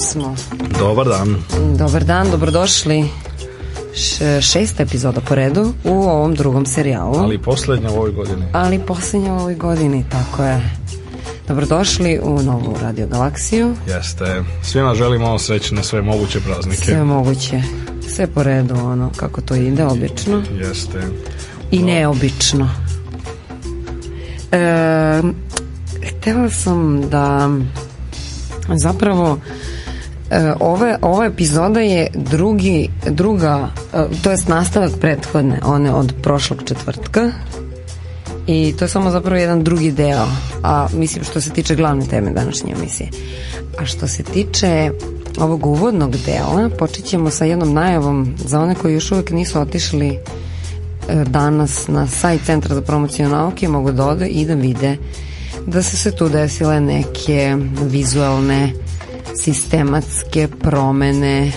smo. Dobar dan. Dobar dan, dobrodošli. Š, šesta epizoda po redu u ovom drugom serijalu. Ali poslednja u ovoj godini. Ali poslednja u ovoj godini, tako je. Dobrodošli u novu Radio Galaksiju. Jeste. Svima želimo na sve moguće praznike. Sve moguće. Sve po redu, ono, kako to ide, obično. Jeste. I neobično. E, htela sam da zapravo E, ove, ova epizoda je drugi, druga, e, to jest nastavak prethodne, one od prošlog četvrtka. I to je samo zapravo jedan drugi deo, a mislim što se tiče glavne teme današnje emisije. A što se tiče ovog uvodnog dela, počet ćemo sa jednom najavom za one koji još uvek nisu otišli e, danas na sajt Centra za promociju nauke mogu da odu i da vide da se se tu desile neke vizualne uh, sistematske promene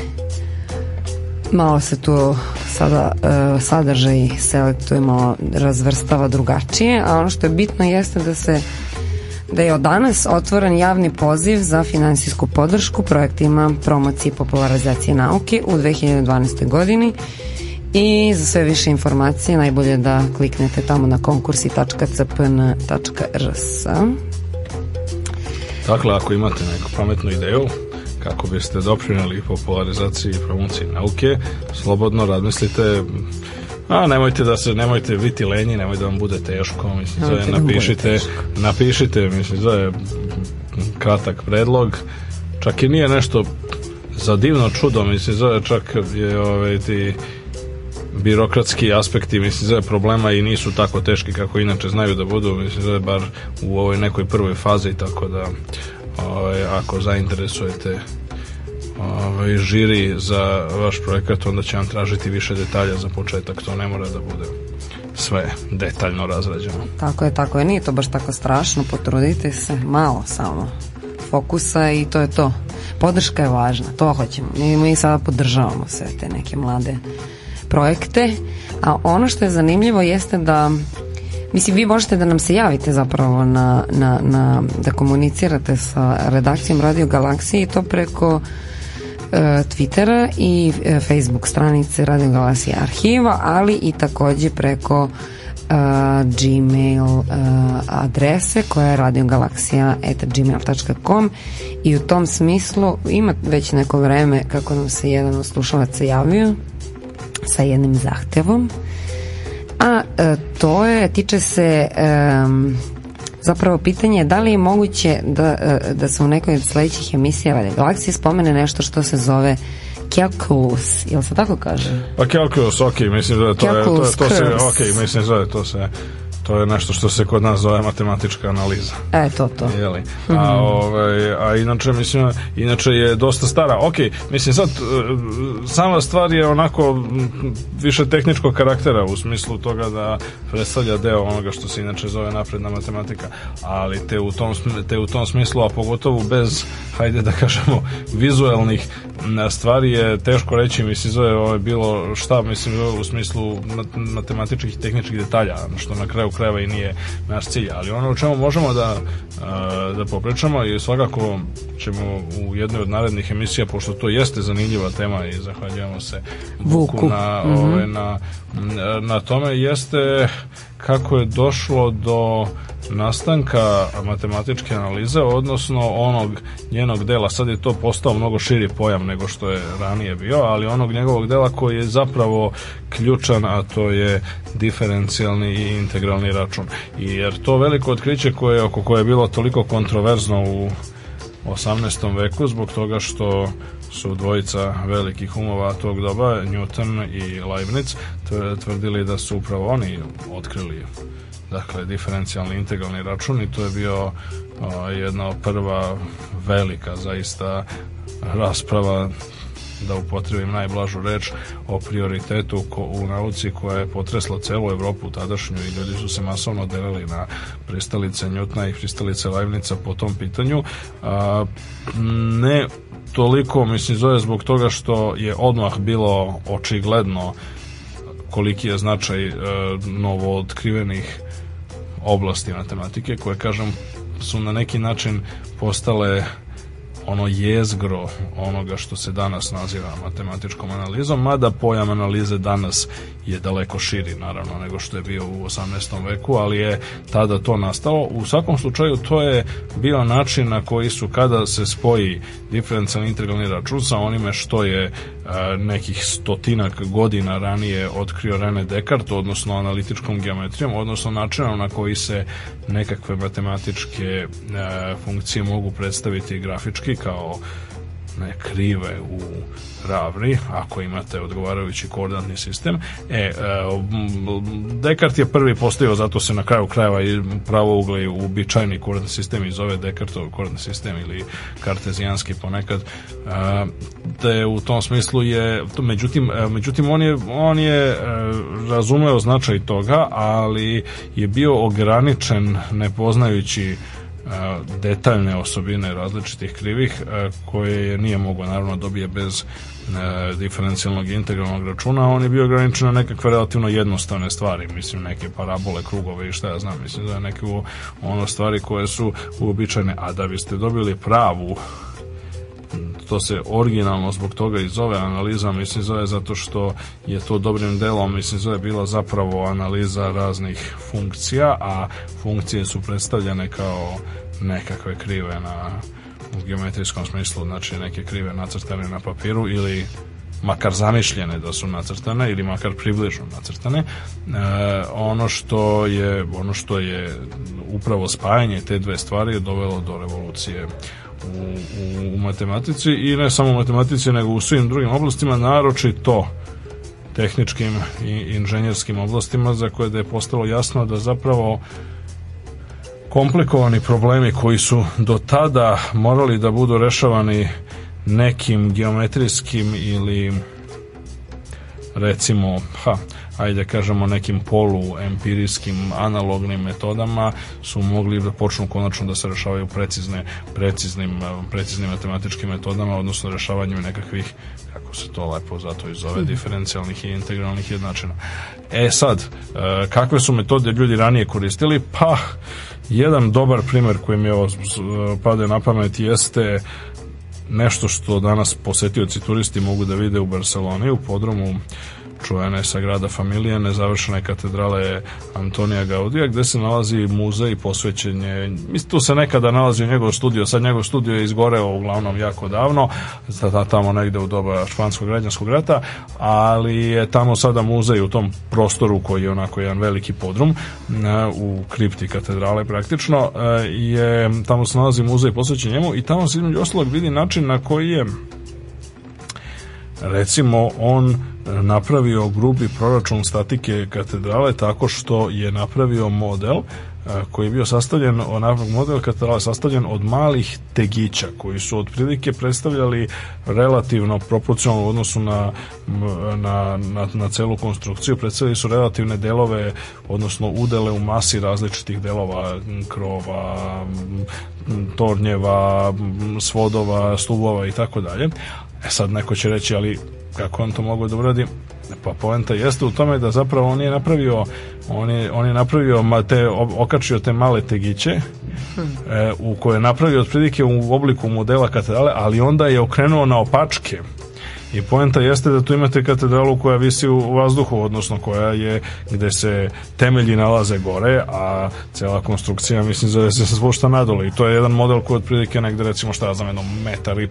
malo se tu sada e, sadržaj selektuje malo razvrstava drugačije a ono što je bitno jeste da se da je od danas otvoren javni poziv za finansijsku podršku projektima promocije i popularizacije nauke u 2012. godini i za sve više informacije najbolje da kliknete tamo na konkursi.cpn.rs Dakle, ako imate neku pametnu ideju kako biste doprinjeli popularizaciji i promociji nauke, slobodno razmislite a nemojte da se nemojte biti lenji, nemojte da vam bude teško, mislim nemojte da napišite, napišite, mislim da je kratak predlog. Čak i nije nešto za divno čudo, mislim zove čak je ovaj ti birokratski aspekti mislim zove problema i nisu tako teški kako inače znaju da budu mislim zove bar u ovoj nekoj prvoj fazi tako da ovaj, ako zainteresujete ovaj, žiri za vaš projekat onda će vam tražiti više detalja za početak to ne mora da bude sve detaljno razrađeno tako je tako je nije to baš tako strašno potrudite se malo samo fokusa i to je to podrška je važna to hoćemo mi, mi sada podržavamo sve te neke mlade projekte, a ono što je zanimljivo jeste da Mislim, vi možete da nam se javite zapravo na, na, na da komunicirate sa redakcijom Radio Galaksije i to preko e, Twittera i e, Facebook stranice Radio Galaksije arhiva, ali i takođe preko e, Gmail e, adrese koja je radiogalaksija.gmail.com i u tom smislu ima već neko vreme kako nam se jedan od slušalaca javio sa jednim zahtevom a e, to je tiče se e, zapravo pitanje je da li je moguće da, e, da se u nekoj od sledećih emisija Vade galaksije spomene nešto što se zove Calculus, jel se tako kaže? Pa Calculus, ok, mislim da to Calculus je, to, to se, ok, mislim da je to se, to je nešto što se kod nas zove matematička analiza. E, to to. Jeli? A, mhm. ovaj, a inače, mislim, inače je dosta stara. Ok, mislim sad, e, sama stvar je onako više tehničkog karaktera u smislu toga da predstavlja deo onoga što se inače zove napredna matematika, ali te u tom, te u tom smislu, a pogotovo bez, hajde da kažemo, vizuelnih stvari je teško reći, mislim, zove ovaj, bilo šta, mislim, u smislu matematičkih i tehničkih detalja, što na kraju krajeva i nije naš cilj, ali ono o čemu možemo da, da popričamo i svakako ćemo u jednoj od narednih emisija, pošto to jeste zanimljiva tema i zahvaljujemo se Vuku, Vuku. Na, mhm. ove, na, na tome, jeste kako je došlo do nastanka matematičke analize, odnosno onog njenog dela, sad je to postao mnogo širi pojam nego što je ranije bio, ali onog njegovog dela koji je zapravo ključan, a to je diferencijalni i integralni račun. I jer to veliko otkriće koje, oko koje je bilo toliko kontroverzno u 18. veku zbog toga što su dvojica velikih umova tog doba, Newton i Leibniz, tvrdili da su upravo oni otkrili dakle diferencijalni integralni račun i to je bio a, jedna prva velika zaista rasprava da upotrebim najblažu reč o prioritetu u nauci koja je potresla celu Evropu tadašnju i ljudi su se masovno delili na pristalice Njutna i pristalice Lajvnica po tom pitanju a, ne toliko mislim zove zbog toga što je odmah bilo očigledno koliki je značaj e, novo otkrivenih oblasti matematike koje, kažem, su na neki način postale ono jezgro onoga što se danas naziva matematičkom analizom, mada pojam analize danas je daleko širi naravno nego što je bio u 18. veku, ali je tada to nastalo. U svakom slučaju to je bio način na koji su kada se spoji diferencijalni integralni račun sa onime što je nekih stotinak godina ranije otkrio René Descartes, odnosno analitičkom geometrijom, odnosno načinom na koji se nekakve matematičke funkcije mogu predstaviti grafički kao ne krive u ravni, ako imate odgovarajući koordinatni sistem. E, e Dekart je prvi postavio, zato se na kraju krajeva i pravo ugle i uobičajeni koordinatni sistem iz ove Descartov koordinatni sistem ili kartezijanski ponekad. da je u tom smislu je, međutim, e, međutim on je, on je e, razumeo značaj toga, ali je bio ograničen nepoznajući poznajući detaljne osobine različitih krivih koje je nije mogao naravno dobije bez diferencijalnog integralnog računa, on je bio ograničen na nekakve relativno jednostavne stvari, mislim neke parabole, krugove i šta ja znam, mislim da je neke ono stvari koje su uobičajene, a da biste dobili pravu to se originalno zbog toga i zove analiza, mislim zove zato što je to dobrim delom, mislim zove bila zapravo analiza raznih funkcija, a funkcije su predstavljene kao nekakve krive na u geometrijskom smislu, znači neke krive nacrtane na papiru ili makar zamišljene da su nacrtane ili makar približno nacrtane. E, ono što je ono što je upravo spajanje te dve stvari je dovelo do revolucije u, u matematici i ne samo u matematici nego u svim drugim oblastima naročito tehničkim i inženjerskim oblastima za koje da je postalo jasno da zapravo komplikovani problemi koji su do tada morali da budu rešavani nekim geometrijskim ili recimo ha, ajde da kažemo nekim polu empirijskim analognim metodama su mogli da počnu konačno da se rešavaju precizne, preciznim, preciznim matematičkim metodama, odnosno rešavanjem nekakvih, kako se to lepo zato i zove, mhm. diferencijalnih i integralnih jednačina. E sad, e, kakve su metode ljudi ranije koristili? Pa, jedan dobar primer koji mi ovo e, pade na pamet jeste nešto što danas posetioci turisti mogu da vide u Barceloni, u podromu čuvena je Sagrada Familija, nezavršena je katedrale Antonija Gaudija, gde se nalazi muzej posvećen je, mislim, tu se nekada nalazio njegov studio, sad njegov studio je izgoreo uglavnom jako davno, sada tamo negde u doba španskog građanskog rata, ali je tamo sada muzej u tom prostoru koji je onako jedan veliki podrum e, u kripti katedrale praktično, e, je, tamo se nalazi muzej posvećen njemu i tamo se između ostalog vidi način na koji je Recimo, on napravio grubi proračun statike katedrale tako što je napravio model e, koji je bio sastavljen, onakvog model katedrale sastavljen od malih tegića koji su otprilike predstavljali relativno proporcionalno u odnosu na, na, na, na celu konstrukciju, predstavljali su relativne delove, odnosno udele u masi različitih delova krova, tornjeva, svodova, stubova i tako dalje, E sad neko će reći, ali kako on to mogu da uradi? Pa poenta jeste u tome da zapravo on je napravio on je, on je napravio te, okačio te male tegiće e, u koje je napravio otprilike u obliku modela katedrale, ali onda je okrenuo na opačke. I poenta jeste da tu imate katedralu koja visi u vazduhu, odnosno koja je gde se temelji nalaze gore, a cela konstrukcija mislim zove se spušta nadole i to je jedan model koji otprilike negde recimo šta ja znam jedno metar i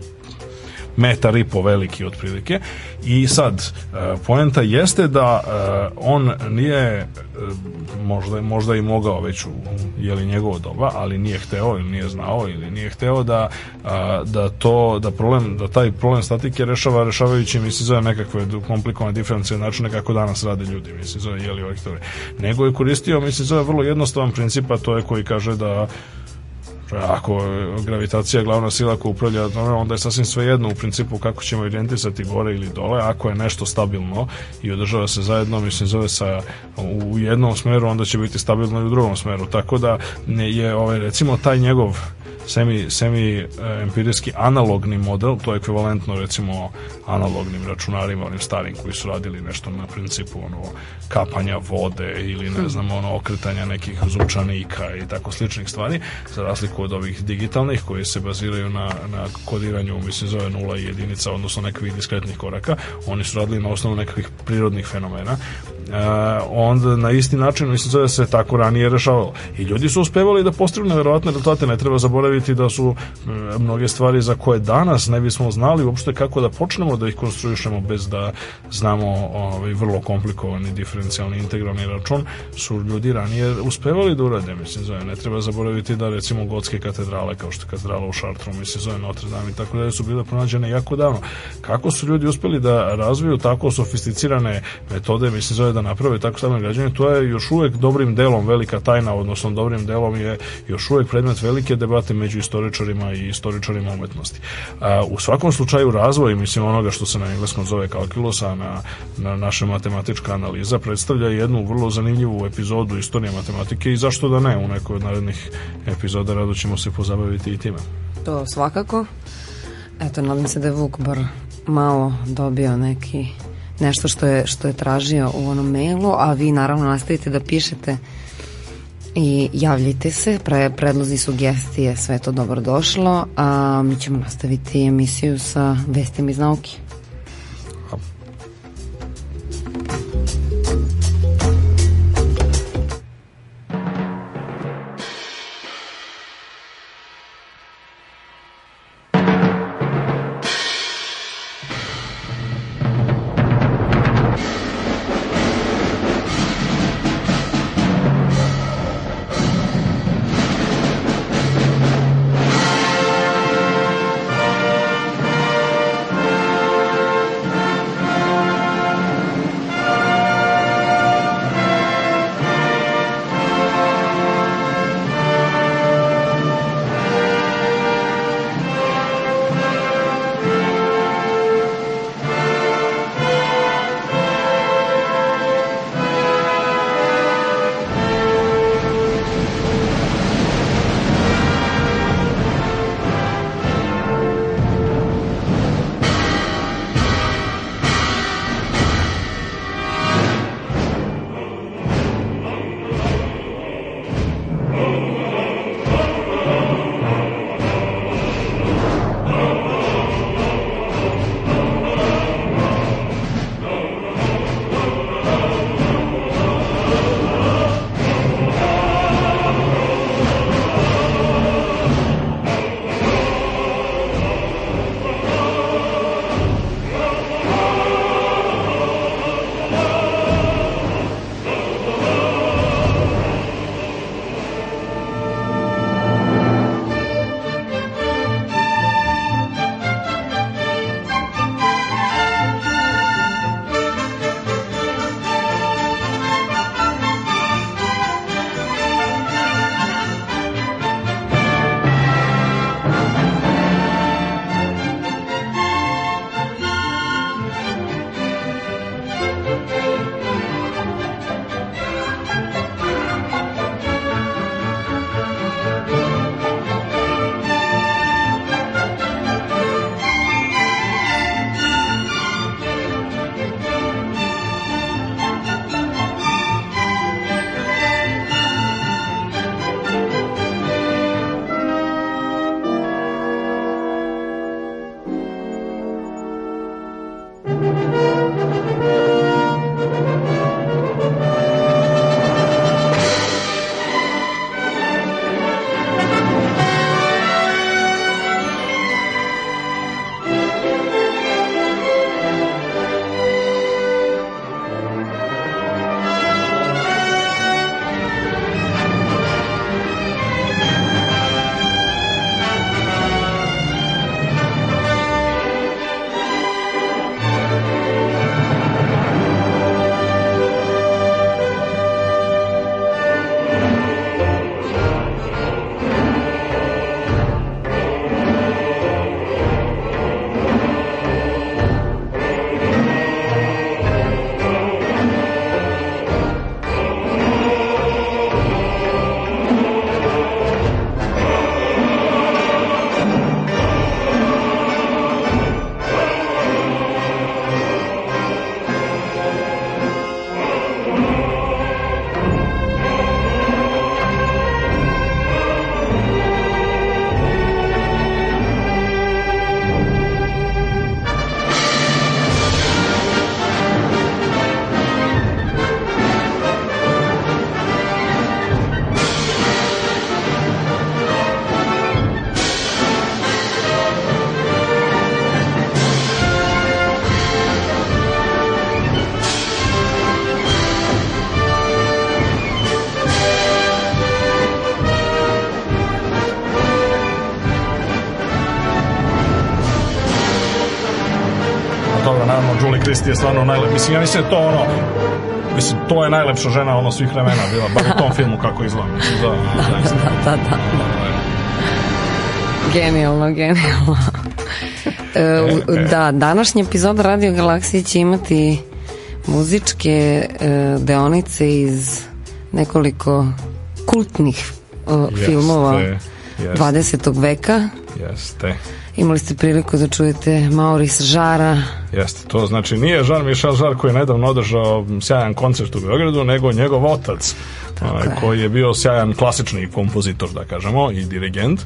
metar i po veliki otprilike i sad e, poenta jeste da e, on nije e, možda, možda i mogao već u je li njegovo doba, ali nije hteo ili nije znao ili nije hteo da, da to, da problem, da taj problem statike rešava rešavajući mislim zove nekakve komplikovane diferencijalne načine kako danas rade ljudi, mislim zove je li nego je koristio mislim zove vrlo jednostavan principa, to je koji kaže da ako gravitacija je glavna sila koja upravlja tome, onda je sasvim svejedno u principu kako ćemo orijentisati gore ili dole, ako je nešto stabilno i održava se zajedno, mislim zove sa u jednom smeru, onda će biti stabilno i u drugom smeru, tako da je ovaj, recimo taj njegov semi, semi e, empirijski analogni model, to je ekvivalentno recimo analognim računarima, onim starim koji su radili nešto na principu ono, kapanja vode ili ne hm. znam ono, okretanja nekih zupčanika i tako sličnih stvari, za razliku od ovih digitalnih koji se baziraju na, na kodiranju, mislim zove nula i jedinica, odnosno nekakvih diskretnih koraka, oni su radili na osnovu nekakvih prirodnih fenomena E, onda na isti način mislim da se tako ranije rešavalo i ljudi su uspevali da postignu neverovatne rezultate ne treba zaboraviti da su mnoge stvari za koje danas ne bismo znali uopšte kako da počnemo da ih konstruišemo bez da znamo ovaj, vrlo komplikovani diferencijalni integralni račun su ljudi ranije uspevali da urade mislim zove ne treba zaboraviti da recimo gotske katedrale kao što je katedrala u Šartru mislim zove Notre Dame i tako dalje su bile pronađene jako davno kako su ljudi uspeli da razviju tako sofisticirane metode mislim zove da Da naprave tako stambeno građevine, to je još uvek dobrim delom velika tajna, odnosno dobrim delom je još uvek predmet velike debate među istoričarima i istoričarima umetnosti. A, u svakom slučaju razvoj, mislim, onoga što se na engleskom zove kalkilusa, na, na naša matematička analiza, predstavlja jednu vrlo zanimljivu epizodu istorije matematike i zašto da ne, u nekoj od narednih epizoda rado ćemo se pozabaviti i time. To svakako. Eto, nadam se da je Vuk malo dobio neki nešto što je, što je tražio u onom mailu, a vi naravno nastavite da pišete i javljajte se, pre, predlozi, sugestije, sve to dobro došlo, a mi ćemo nastaviti emisiju sa vestima iz nauke. Kristi je stvarno najlepša. Mislim, ja mislim da to ono, mislim, to je najlepša žena ono svih vremena bila, bar u tom filmu kako izgleda. Mislim, da, da, da da, da, da, da. Genijalno, genijalno. E, e, e, da, današnji epizod Radio Galaksije će imati muzičke e, deonice iz nekoliko kultnih e, filmova Jeste. 20. veka. Jeste. Imali ste priliku da čujete Mauris Žara. Jeste, to znači nije Žar Mišel Žar koji je nedavno održao sjajan koncert u Beogradu, nego njegov otac Tako koji je bio sjajan klasični kompozitor, da kažemo, i dirigent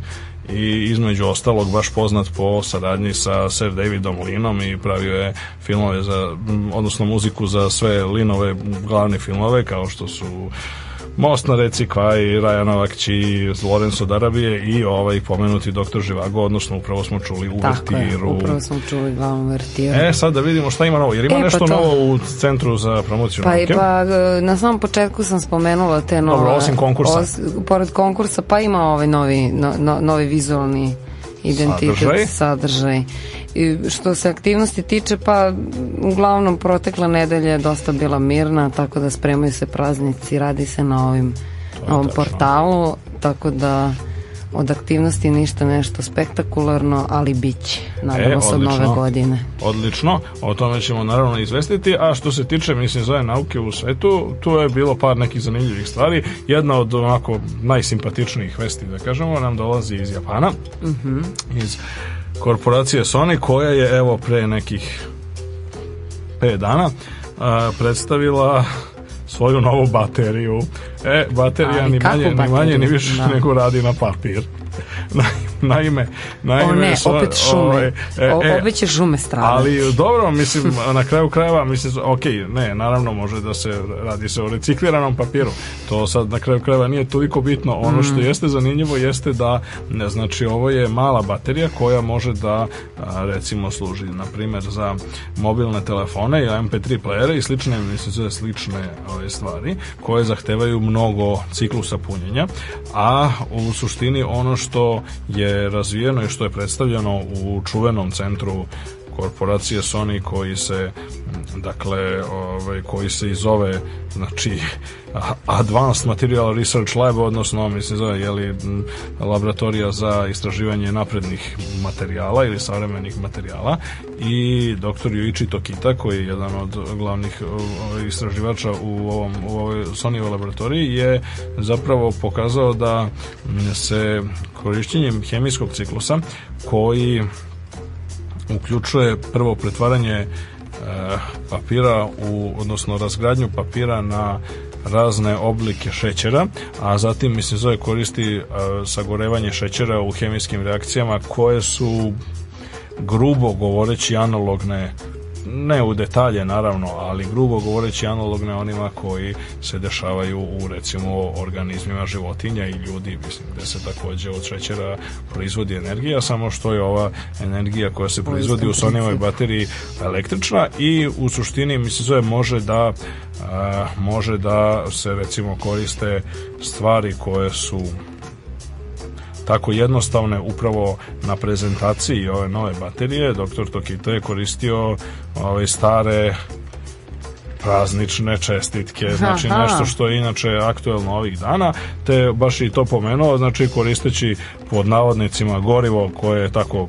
i između ostalog baš poznat po saradnji sa Sir Davidom Linom i pravio je filmove za, odnosno muziku za sve Linove glavne filmove kao što su Most na reci Kvaj, Rajan Avakić i Lorenzo Darabije i ovaj pomenuti doktor Živago, odnosno upravo smo čuli u Tako Vertiru. Je, upravo smo čuli glavnu vrtiru. E, sad da vidimo šta ima novo, jer ima e, pa nešto pa to... novo u Centru za promociju pa, nauke. Pa, e, na samom početku sam spomenula te nove... Dobro, osim konkursa. Os, pored konkursa, pa ima ovaj novi, no, no, novi vizualni identitet, sadržaj. sadržaj. I što se aktivnosti tiče, pa uglavnom protekla nedelja je dosta bila mirna, tako da spremaju se praznici, radi se na ovim na ovom tačno. portalu, tako da od aktivnosti ništa nešto spektakularno, ali bit će, nadamo se nove godine. Odlično, o tome ćemo naravno izvestiti, a što se tiče, mislim, zove nauke u svetu, tu je bilo par nekih zanimljivih stvari. Jedna od onako najsimpatičnijih vesti, da kažemo, nam dolazi iz Japana, mm -hmm. iz korporacije Sony, koja je, evo, pre nekih 5 dana a, predstavila svoju novu bateriju E, baterija ni manje, ni manje, ni više da. nego radi na papir. naime, naime... O ne, sva, opet šume. Ovaj, e, o, e, opet ćeš žume strane. Ali dobro, mislim, na kraju krajeva, mislim, ok, ne, naravno može da se radi se o recikliranom papiru. To sad na kraju krajeva nije toliko bitno. Ono što mm. jeste zanimljivo jeste da, ne, znači, ovo je mala baterija koja može da, recimo, služi, na primer za mobilne telefone i MP3 playere i slične, mislim, slične ove stvari koje zahtevaju mnogo ciklusa punjenja, a u suštini ono što je razvijeno i što je predstavljeno u čuvenom centru korporacije Sony koji se dakle ovaj, koji se i zove znači Advanced Material Research Lab odnosno mislim zove je li laboratorija za istraživanje naprednih materijala ili savremenih materijala i doktor Yuichi Tokita koji je jedan od glavnih ovaj, istraživača u ovom u ovoj Sony laboratoriji je zapravo pokazao da se korišćenjem hemijskog ciklusa koji uključuje prvo pretvaranje e, papira u, odnosno razgradnju papira na razne oblike šećera, a zatim mislim zove koristi e, sagorevanje šećera u hemijskim reakcijama koje su grubo govoreći analogne ne u detalje naravno, ali grubo govoreći analogne onima koji se dešavaju u recimo organizmima životinja i ljudi, mislim, gde se takođe od šećera proizvodi energija, samo što je ova energija koja se proizvodi u sonijevoj bateriji električna i u suštini, mislim, zove može da a, može da se recimo koriste stvari koje su tako jednostavne upravo na prezentaciji ove nove baterije. doktor Tokito je koristio ove ovaj, stare praznične čestitke, znači nešto što je inače aktuelno ovih dana, te baš i to pomenuo, znači koristeći pod navodnicima gorivo koje je tako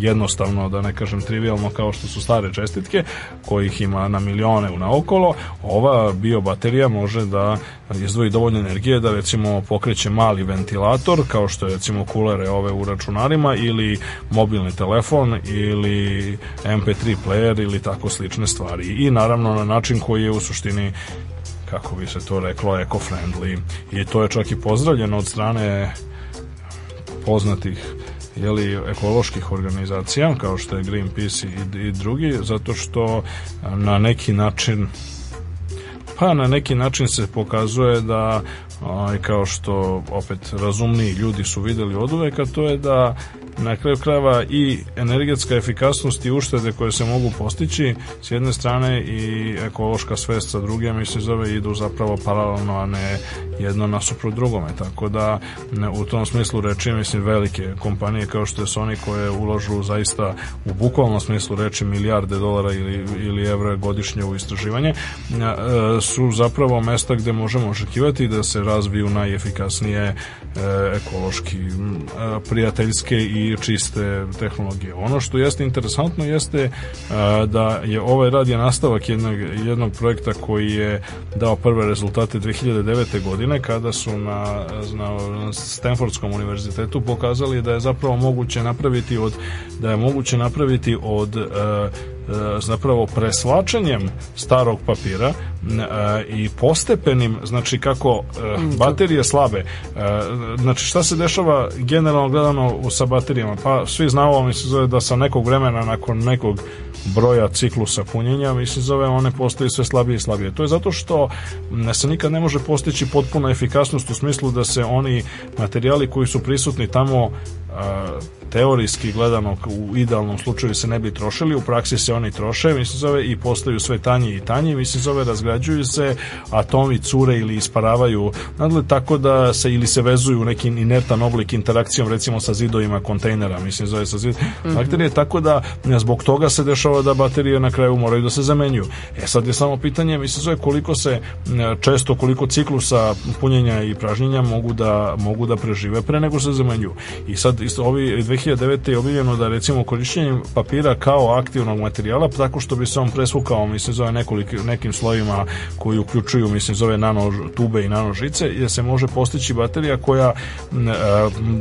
jednostavno, da ne kažem trivialno kao što su stare čestitke, kojih ima na milione u naokolo, ova biobaterija može da izdvoji dovoljno energije da recimo pokreće mali ventilator, kao što je recimo kulere ove u računarima ili mobilni telefon ili MP3 player ili tako slične stvari. I naravno na način koji je u suštini kako bi se to reklo, eco-friendly. I to je čak i pozdravljeno od strane poznatih ili ekoloških organizacija kao što je Greenpeace i, i drugi zato što na neki način pa na neki način se pokazuje da aj, kao što opet razumni ljudi su videli od uvek, to je da na kraju krajeva i energetska efikasnost i uštede koje se mogu postići s jedne strane i ekološka svest sa druge mislim zove idu zapravo paralelno a ne jedno nasuprot drugome tako da ne, u tom smislu reči mislim velike kompanije kao što je Sony koje ulažu zaista u bukvalnom smislu reči milijarde dolara ili, ili evra godišnje u istraživanje e, su zapravo mesta gde možemo očekivati da se razviju najefikasnije e, ekološki e, prijateljske i i čiste tehnologije. Ono što jeste interesantno jeste e, da je ovaj rad je nastavak jednog, jednog projekta koji je dao prve rezultate 2009. godine kada su na, na Stanfordskom univerzitetu pokazali da je zapravo moguće napraviti od da je moguće napraviti od e, E, zapravo preslačanjem starog papira e, i postepenim znači kako e, mm, baterije slabe znači šta se dešava generalno gledano sa baterijama pa svi znamo mi se zove da sa nekog vremena nakon nekog broja ciklusa punjenja mi se zove one postaju sve slabije i slabije to je zato što se nikad ne može postići potpuna efikasnost u smislu da se oni materijali koji su prisutni tamo teorijski gledano u idealnom slučaju se ne bi trošili, u praksi se oni troše, mislim zove, i postaju sve tanji i tanji, mislim zove, razgrađuju se, atomi cure ili isparavaju, nadle, tako da se ili se vezuju u neki inertan oblik interakcijom, recimo sa zidovima kontejnera, mislim zove, sa zid... Mm -hmm. bakterije, tako da zbog toga se dešava da baterije na kraju moraju da se zamenju. E sad je samo pitanje, mislim zove, koliko se e, često, koliko ciklusa punjenja i pražnjenja mogu da, mogu da prežive pre nego se zamenju. I sad isto ovi 2009. Eh, je objavljeno da recimo korišćenjem papira kao aktivnog materijala tako što bi se on presvukao mislim zove nekoliko, nekim slojima koji uključuju mislim zove nano tube i nano žice jer se može postići baterija koja e,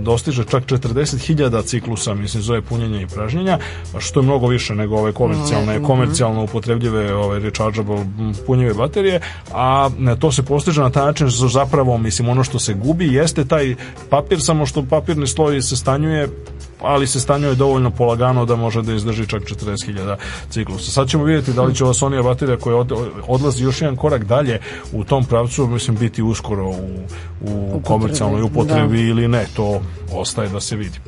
dostiže čak 40.000 ciklusa mislim zove punjenja i pražnjenja što je mnogo više nego ove komercijalne mhm. komercijalno upotrebljive ove rechargeable punjive baterije a to se postiže na taj način zapravo mislim ono što se gubi jeste taj papir samo što papirni sloj se stanjuje ali se stanjuje dovoljno polagano da može da izdrži čak 40.000 ciklusa. Sad ćemo vidjeti da li će ova Sony baterija koja odlazi još jedan korak dalje u tom pravcu, mislim, biti uskoro u, u, u komercijalnoj upotrebi da. ili ne. To ostaje da se vidi.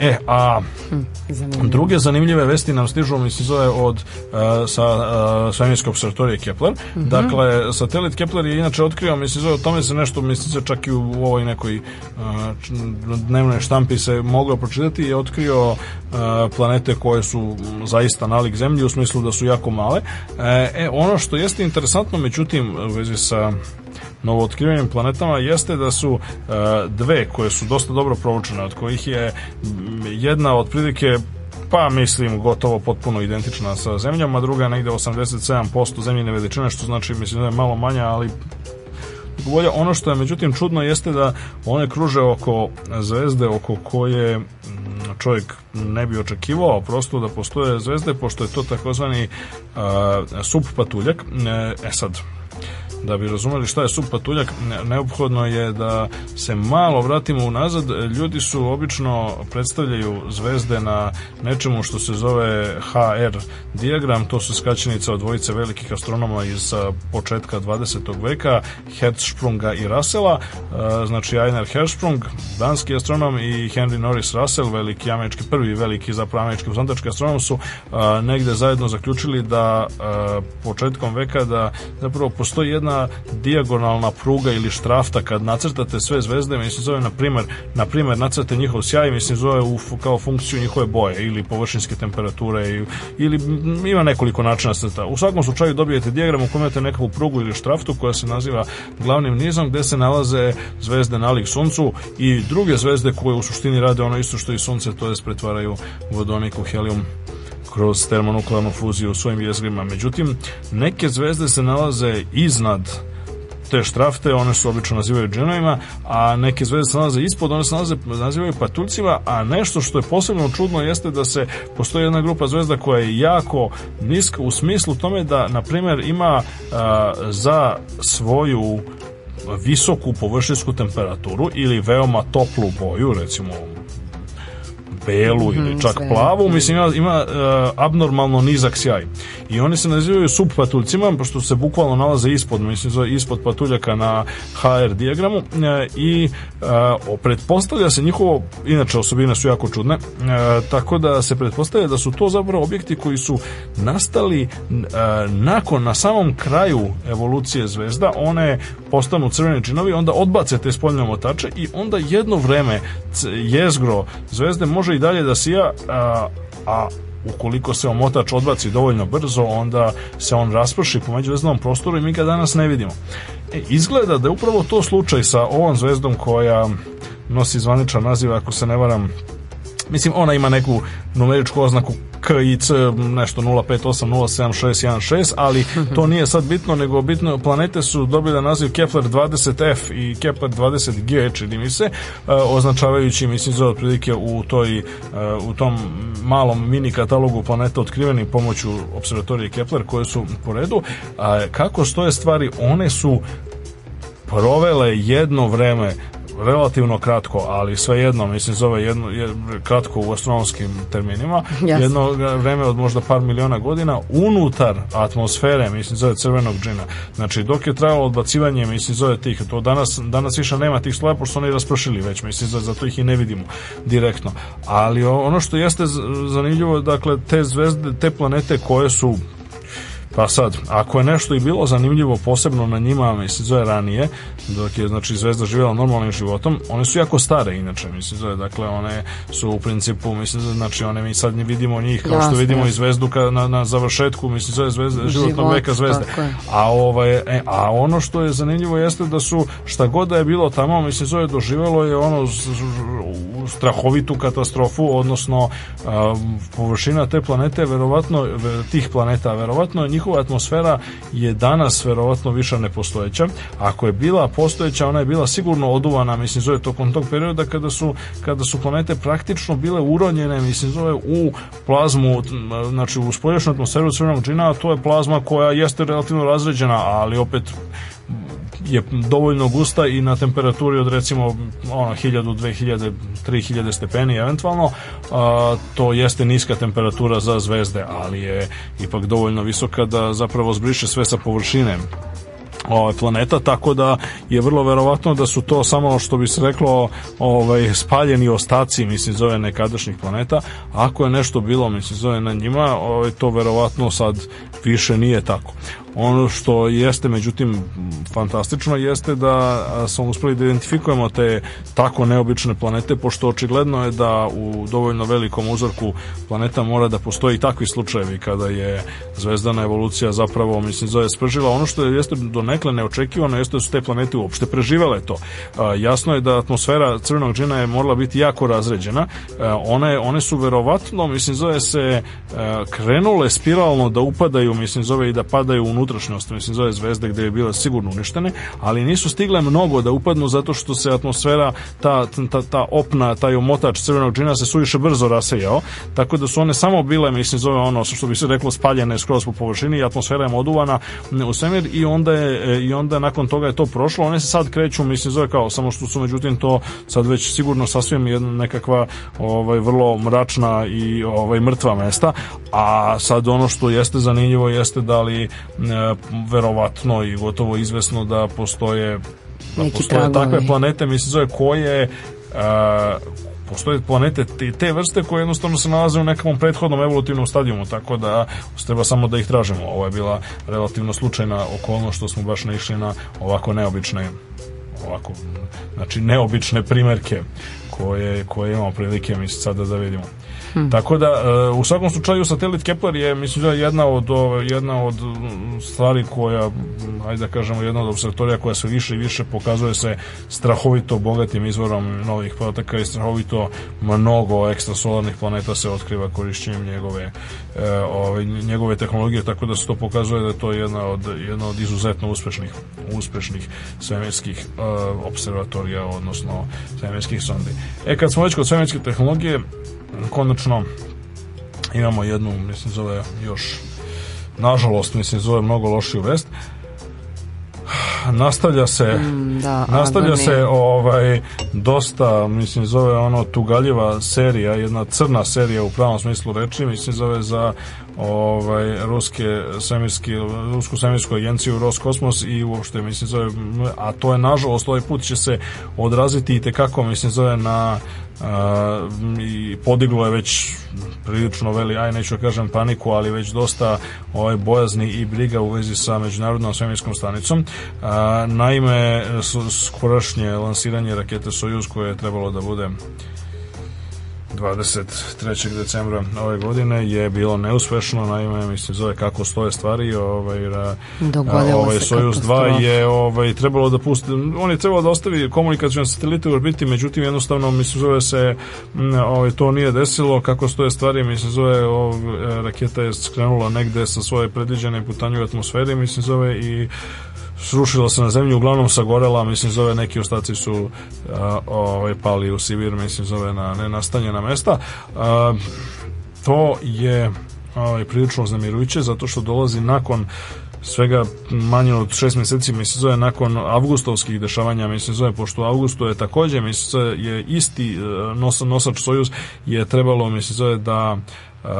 E, a hm, Zanimljiv. druge zanimljive vesti nam stižu, mi se zove od uh, sa uh, svemirskog sanatorija Kepler. Mm -hmm. Dakle, satelit Kepler je inače otkrio, mislim, se zove, o tome se nešto, mislim se čak i u ovoj nekoj uh, dnevnoj štampi se moglo pročitati, je otkrio uh, planete koje su zaista nalik zemlji, u smislu da su jako male. E, ono što jeste interesantno, međutim, u vezi sa novootkrivenim planetama jeste da su e, dve koje su dosta dobro provučene, od kojih je jedna otprilike pa mislim gotovo potpuno identična sa zemljom, a druga negde 87% zemljine veličine, što znači mislim da je malo manja, ali bolje. Ono što je međutim čudno jeste da one kruže oko zvezde oko koje čovjek ne bi očekivao prosto da postoje zvezde, pošto je to takozvani uh, subpatuljak. E, e sad, da bi razumeli šta je supatuljak, neophodno je da se malo vratimo unazad. Ljudi su obično predstavljaju zvezde na nečemu što se zove HR diagram, to su skraćenica od dvojice velikih astronoma iz početka 20. veka, Hertzsprunga i Rasela, znači Einar Hertzsprung, danski astronom i Henry Norris Russell, veliki američki, prvi veliki zapravo američki uzantački astronom su negde zajedno zaključili da početkom veka da zapravo postoji jedna ona dijagonalna pruga ili štrafta kad nacrtate sve zvezde, mislim zove na primer, na primer nacrtate njihov sjaj, mislim zove u, kao funkciju njihove boje ili površinske temperature ili, ili ima nekoliko načina crta. Da u svakom slučaju dobijete dijagram u kome imate nekakvu prugu ili štraftu koja se naziva glavnim nizom gde se nalaze zvezde nalik suncu i druge zvezde koje u suštini rade ono isto što i sunce, to jest pretvaraju vodonik u helium kroz termonuklearnu fuziju u svojim jezgrima. Međutim, neke zvezde se nalaze iznad te štrafte, one se obično nazivaju džinovima, a neke zvezde se nalaze ispod, one se nalaze, nazivaju patuljcima, a nešto što je posebno čudno jeste da se postoji jedna grupa zvezda koja je jako niska u smislu tome da, na primer, ima a, za svoju visoku površinsku temperaturu ili veoma toplu boju, recimo belu ili mhm, čak sve. plavu, mislim ima, mhm. ima uh, abnormalno nizak sjaj. I oni se nazivaju subpatuljcima, pošto se bukvalno nalaze ispod, mislim ispod patuljaka na HR dijagramu uh, i uh, pretpostavlja se njihovo, inače osobine su jako čudne, tako da se pretpostavlja da su to zapravo objekti koji su nastali nakon, na samom kraju evolucije zvezda, one postanu crveni činovi, onda odbace te spoljne omotače i onda jedno vreme jezgro zvezde može i dalje da sija, a, a ukoliko se omotač odbaci dovoljno brzo, onda se on rasprši po međuvezdanom prostoru i mi ga danas ne vidimo. E, izgleda da je upravo to slučaj sa ovom zvezdom koja nosi zvaničan naziv, ako se ne varam, mislim ona ima neku numeričku oznaku KIC nešto 05807616, ali to nije sad bitno, nego bitno planete su dobile naziv Kepler 20f i Kepler 20g, čini mi se, e, označavajući mislim za otprilike u toj e, u tom malom mini katalogu planeta otkrivenih pomoću observatorije Kepler koje su po redu. Kako stoje stvari? One su provele jedno vreme relativno kratko, ali svejedno, mislim, zove jedno, kratko u astronomskim terminima, yes. jedno vreme od možda par miliona godina unutar atmosfere, mislim, zove crvenog džina. Znači, dok je trajalo odbacivanje, mislim, zove tih, to danas, danas više nema tih slojeva pošto su oni raspršili već, mislim, zove, zato ih i ne vidimo direktno. Ali ono što jeste zanimljivo, dakle, te zvezde, te planete koje su Pa sad, ako je nešto i bilo zanimljivo posebno na njima, mislim, zove ranije, dok je, znači, Zvezda živjela normalnim životom, one su jako stare, inače, mislim, zove, dakle, one su u principu, mislim, znači, one mi sad ne vidimo njih, kao Jasne. što vidimo i Zvezdu ka, na, na završetku, mislim, zove Zvezda, životnog Život, veka Zvezde. A, ovaj, e, a ono što je zanimljivo jeste da su, šta god da je bilo tamo, mislim, zove, doživjelo je ono strahovitu katastrofu, odnosno a, površina te planete, verovatno, tih planeta, verovatno njih njihova atmosfera je danas verovatno više nepostojeća. Ako je bila postojeća, ona je bila sigurno oduvana, mislim zove tokom tog perioda kada su kada su planete praktično bile uronjene, mislim zove u plazmu, znači u spoljašnju atmosferu crvenog džina, a to je plazma koja jeste relativno razređena, ali opet je dovoljno gusta i na temperaturi od recimo ono 1000, 2000, 3000 stepeni eventualno a, to jeste niska temperatura za zvezde ali je ipak dovoljno visoka da zapravo zbriše sve sa površine ovaj planeta tako da je vrlo verovatno da su to samo što bi se reklo ovaj spaljeni ostaci mislim zove nekadašnjih planeta ako je nešto bilo mislim zove na njima ovaj to verovatno sad više nije tako Ono što jeste, međutim, fantastično jeste da smo uspeli da identifikujemo te tako neobične planete, pošto očigledno je da u dovoljno velikom uzorku planeta mora da postoji takvi slučajevi kada je zvezdana evolucija zapravo, mislim, zove spržila. Ono što jeste donekle neočekivano jeste da su te planete uopšte preživele to. Jasno je da atmosfera crvenog džina je morala biti jako razređena. One, one su verovatno, mislim, zove se krenule spiralno da upadaju, mislim, zove i da padaju unutra unutrašnjosti, mislim zove zvezde gde je bila sigurno uništene, ali nisu stigle mnogo da upadnu zato što se atmosfera, ta, ta, ta opna, taj omotač crvenog džina se suviše brzo rasejao, tako da su one samo bile, mislim zove ono što bi se reklo spaljene skroz po površini i atmosfera je moduvana u svemir i onda je, i onda nakon toga je to prošlo, one se sad kreću, mislim zove kao, samo što su međutim to sad već sigurno sasvim jedna nekakva ovaj vrlo mračna i ovaj mrtva mesta, a sad ono što jeste zanimljivo jeste da li E, verovatno i gotovo izvesno da postoje da Neki postoje tragovi. takve planete, mislim zove koje a, e, postoje planete te, te vrste koje jednostavno se nalaze u nekom prethodnom evolutivnom stadijumu, tako da treba samo da ih tražimo. Ovo je bila relativno slučajna okolnost što smo baš naišli na ovako neobične ovako, znači neobične primerke koje, koje imamo prilike mi sada da vidimo. Hmm. Tako da, e, u svakom slučaju, satelit Kepler je, mislim, da jedna od, jedna od stvari koja, ajde da kažemo, jedna od observatorija koja se više i više pokazuje se strahovito bogatim izvorom novih podataka i strahovito mnogo ekstrasolarnih planeta se otkriva korišćenjem njegove, e, ove, njegove tehnologije, tako da se to pokazuje da je to jedna od, jedna od izuzetno uspešnih, uspešnih svemirskih e, observatorija, odnosno svemirskih sondi. E, kad smo već kod svemirske tehnologije, konačno imamo jednu, mislim, zove još, nažalost, mislim, zove mnogo lošiju vest. Nastavlja se, mm, da, nastavlja se ovaj dosta, mislim, zove ono tugaljiva serija, jedna crna serija u pravom smislu reči, mislim, zove za ovaj ruske svemirski rusku svemirsku agenciju Roskosmos i uopšte mislim zove a to je nažalost ovaj put će se odraziti i te kako mislim zove na i podiglo je već prilično veli, aj neću da kažem paniku, ali već dosta ovaj, bojazni i briga u vezi sa Međunarodnom svemirskom stanicom. naime, skorašnje lansiranje rakete Sojuz koje je trebalo da bude 23. decembra ove godine je bilo neuspešno, naime mislim zove kako stoje stvari, ovaj Dogodilo ovaj Sojuz 2 je ovaj trebalo da pusti, on je trebalo da ostavi komunikacione satelite u orbiti, međutim jednostavno mislim zove se ovaj to nije desilo, kako stoje stvari, mislim zove ovaj, raketa je skrenula negde sa svoje predviđene putanje u atmosferi, mislim zove i srušila se na zemlju, uglavnom sagorela, mislim zove neki ostaci su a, ovaj, pali u Sibir, mislim zove na nenastanjena mesta. A, to je ovaj, prilično uznemirujuće zato što dolazi nakon svega manje od šest meseci mislim zove nakon avgustovskih dešavanja mislim zove pošto u avgustu je takođe mislim zove je isti e, nos, nosač Sojuz je trebalo mislim zove da Uh,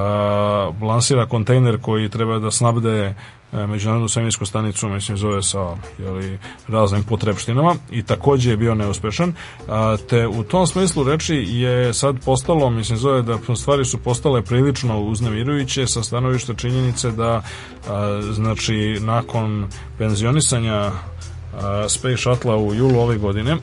lansira kontejner koji treba da snabde E, međunarodnu svemirsku stanicu, mislim, zove sa jeli, raznim potrebštinama i takođe je bio neuspešan, a, e, te u tom smislu reči je sad postalo, mislim, zove da stvari su postale prilično uznemirujuće sa stanovišta činjenice da, a, e, znači, nakon penzionisanja Space Shuttle u julu ove godine e,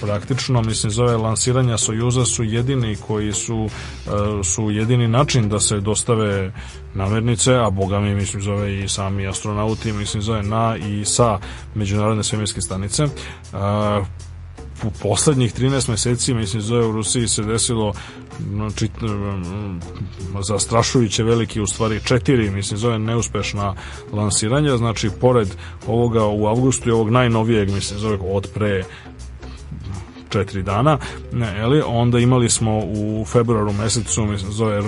praktično mislim zove lansiranja Sojuza su jedini koji su e, su jedini način da se dostave namernice, a boga mi mislim zove i sami astronauti, mislim zove na i sa međunarodne svemirske stanice e, u poslednjih 13 meseci, mislim, zove u Rusiji se desilo znači, zastrašujuće veliki, u stvari četiri, mislim, zove neuspešna lansiranja, znači, pored ovoga u avgustu i ovog najnovijeg, mislim, zove od pre četiri dana, eli, onda imali smo u februaru mesecu zove eh,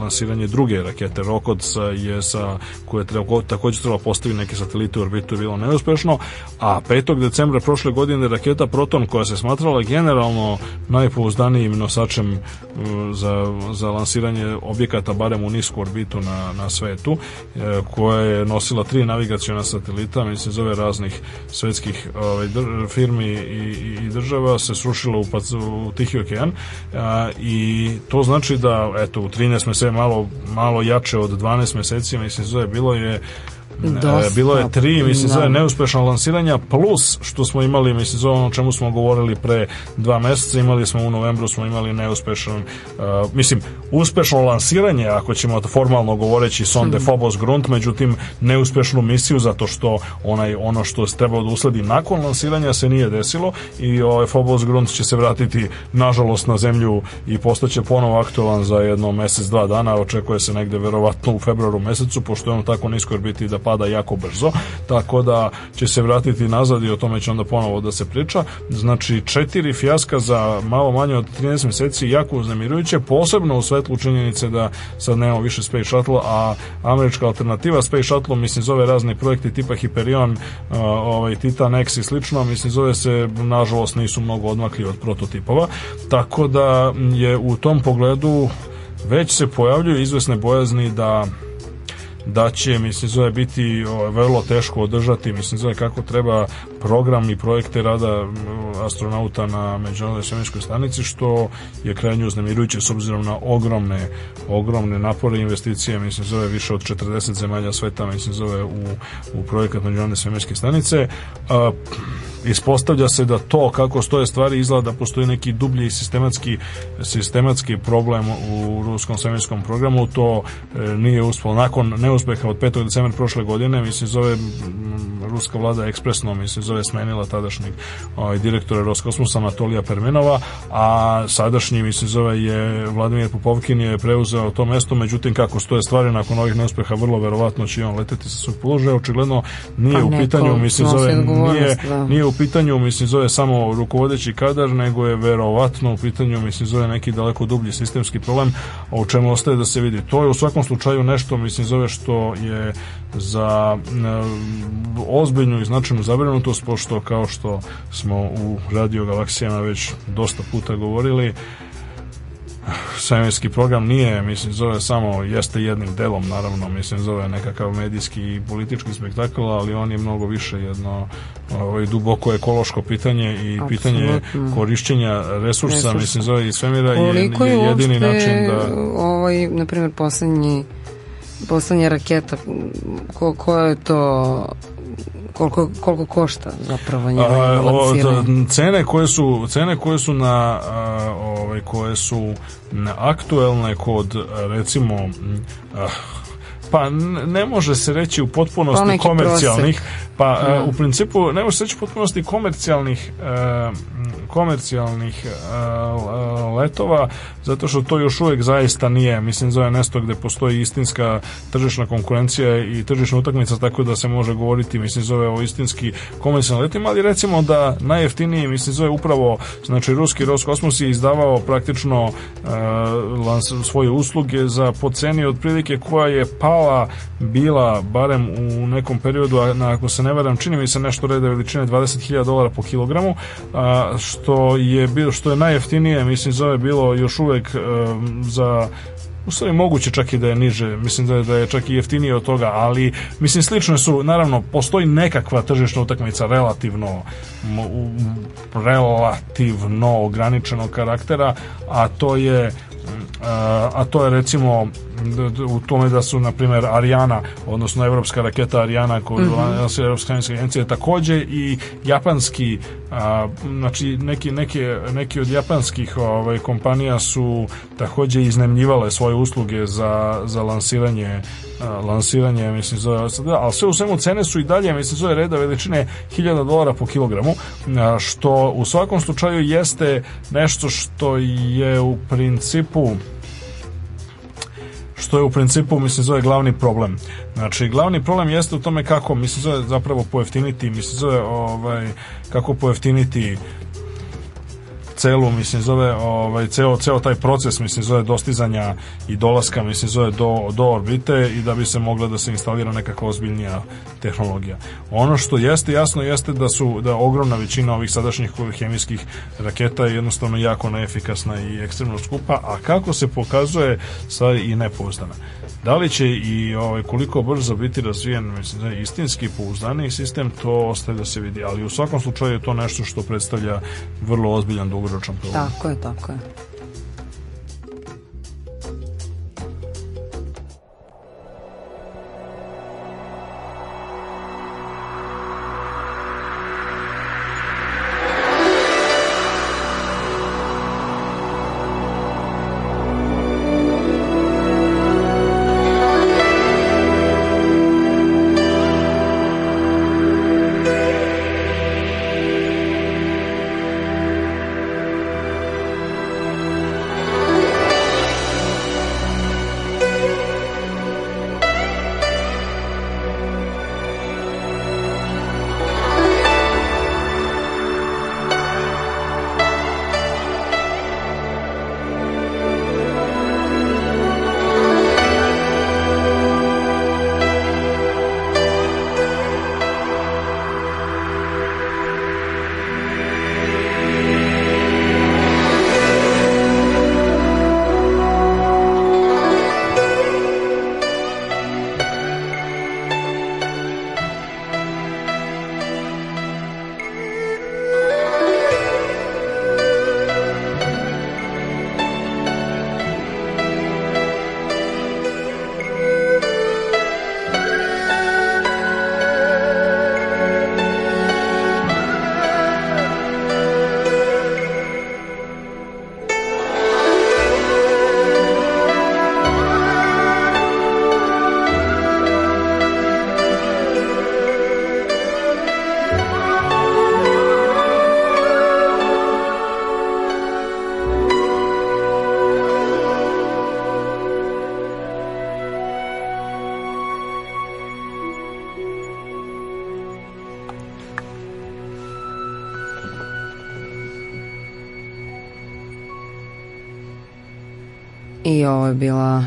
lansiranje druge rakete Rokod sa, eh, je sa, koje je treba, također treba postaviti neke satelite u orbitu je bilo neuspešno, a 5. decembra prošle godine raketa Proton koja se smatrala generalno najpouzdanijim nosačem eh, za, za lansiranje objekata barem u nisku orbitu na, na svetu koja je nosila tri navigaciona satelita, mislim zove raznih svetskih ovaj, firmi i, i, i država se srušila u, pa- u Tihi okean a, i to znači da eto u 13 meseci malo, malo jače od 12 meseci mislim se zove bilo je E, Dosta. Bilo je tri, mislim, sve da. neuspešna lansiranja, plus što smo imali, mislim, za ono čemu smo govorili pre dva meseca, imali smo u novembru, smo imali neuspešan, uh, mislim, uspešno lansiranje, ako ćemo formalno govoreći Sonde mhm. Phobos Grunt, međutim, neuspešnu misiju, zato što onaj, ono što se trebao da usledi nakon lansiranja se nije desilo i ovaj Phobos Grunt će se vratiti, nažalost, na zemlju i postaće ponovo aktualan za jedno mesec, dva dana, očekuje se negde verovatno u februaru mesecu, pošto je on tako nisko biti da pada jako brzo, tako da će se vratiti nazad i o tome će onda ponovo da se priča. Znači, četiri fijaska za malo manje od 13 meseci jako uznemirujuće, posebno u svetlu činjenice da sad nemamo više Space Shuttle, a američka alternativa Space Shuttle, mislim, zove razni projekti tipa Hyperion, uh, ovaj, Titan X i slično, mislim, zove se, nažalost, nisu mnogo odmakli od prototipova, tako da je u tom pogledu već se pojavljuju izvesne bojazni da da će mislim zove biti o, vrlo teško održati mislim zove kako treba program i projekte rada astronauta na Međunarodnoj svemirskoj stanici što je krajnje uznemirujuće s obzirom na ogromne ogromne napore i investicije, mislim zove više od 40 zemalja sveta, mislim zove u, u projekat Međunarodne svemirske stanice. A, ispostavlja se da to kako stoje stvari izgleda da postoji neki dublji sistematski sistematski problem u ruskom svemirskom programu to e, nije uspelo nakon neuspeha od 5. decembra prošle godine mislim zove ruska vlada ekspresno mislim zove je smenila tadašnjeg ovaj, direktora Roskosmosa Anatolija Permenova, a sadašnji, mislim, zove je Vladimir Popovkin je preuzeo to mesto, međutim, kako stoje stvari nakon ovih neuspeha, vrlo verovatno će on leteti sa svog položaja, očigledno nije pa u pitanju, mislim, zove, nije, da. nije u pitanju, mislim, zove samo rukovodeći kadar, nego je verovatno u pitanju, mislim, zove neki daleko dublji sistemski problem, o čemu ostaje da se vidi. To je u svakom slučaju nešto, mislim, zove što je za e, ozbiljnu i značajnu zabrinutost, pošto kao što smo u radio galaksijama već dosta puta govorili, svemirski program nije, mislim, zove samo, jeste jednim delom, naravno, mislim, zove nekakav medijski i politički spektakl, ali on je mnogo više jedno ovaj, duboko ekološko pitanje i Absolutno. pitanje korišćenja resursa, Resurs. mislim, zove i svemira je, je jedini način da... Ovaj, na primjer, poslednji poslanje raketa, ko, ko je to koliko, koliko košta zapravo njega da, cene koje su cene koje su na a, ove, ovaj, koje su aktuelne kod recimo pa ne može se reći u potpunosti pa komercijalnih prosek. pa a, da. u principu ne može se reći u potpunosti komercijalnih komercijalnih e, letova, zato što to još uvek zaista nije, mislim, zove nesto gde postoji istinska tržišna konkurencija i tržišna utakmica, tako da se može govoriti, mislim, zove o istinski komercijalnim letima, ali recimo da najjeftiniji, mislim, zove upravo, znači, ruski Roskosmos je izdavao praktično e, svoje usluge za po ceni otprilike koja je pala bila barem u nekom periodu, a ako se ne varam, čini mi se nešto reda veličine 20.000 dolara po kilogramu, a, što što je bilo što je najjeftinije, mislim za je bilo još uvek um, za u stvari moguće čak i da je niže, mislim da je, da je čak i jeftinije od toga, ali mislim slično su, naravno, postoji nekakva tržišna utakmica relativno u, relativno ograničenog karaktera, a to je e, a to je recimo u tome da su, na primjer, Ariana, odnosno evropska raketa Ariana koju mm -hmm. Evropska agencija takođe i japanski a, znači neki, neke, neki od japanskih ovaj, kompanija su takođe iznemljivale svoje usluge za, za lansiranje lansiranje, mislim, zove, ali sve u svemu cene su i dalje, mislim, zove reda veličine 1000 dolara po kilogramu, što u svakom slučaju jeste nešto što je u principu što je u principu, mislim, zove glavni problem. Znači, glavni problem jeste u tome kako, mislim, zove zapravo pojeftiniti, mislim, zove ovaj, kako pojeftiniti celu, mislim, zove, ovaj, ceo, ceo taj proces, mislim, zove dostizanja i dolaska, mislim, zove do, do orbite i da bi se mogla da se instalira nekakva ozbiljnija tehnologija. Ono što jeste jasno jeste da su da ogromna većina ovih sadašnjih hemijskih raketa je jednostavno jako neefikasna i ekstremno skupa, a kako se pokazuje, stvari i nepouzdana. Da li će i ovaj, koliko brzo biti razvijen mislim, da istinski pouzdaniji sistem, to ostaje da se vidi. Ali u svakom slučaju je to nešto što predstavlja vrlo ozbiljan dugoročan problem. Tako je, tako je. I ovo je bila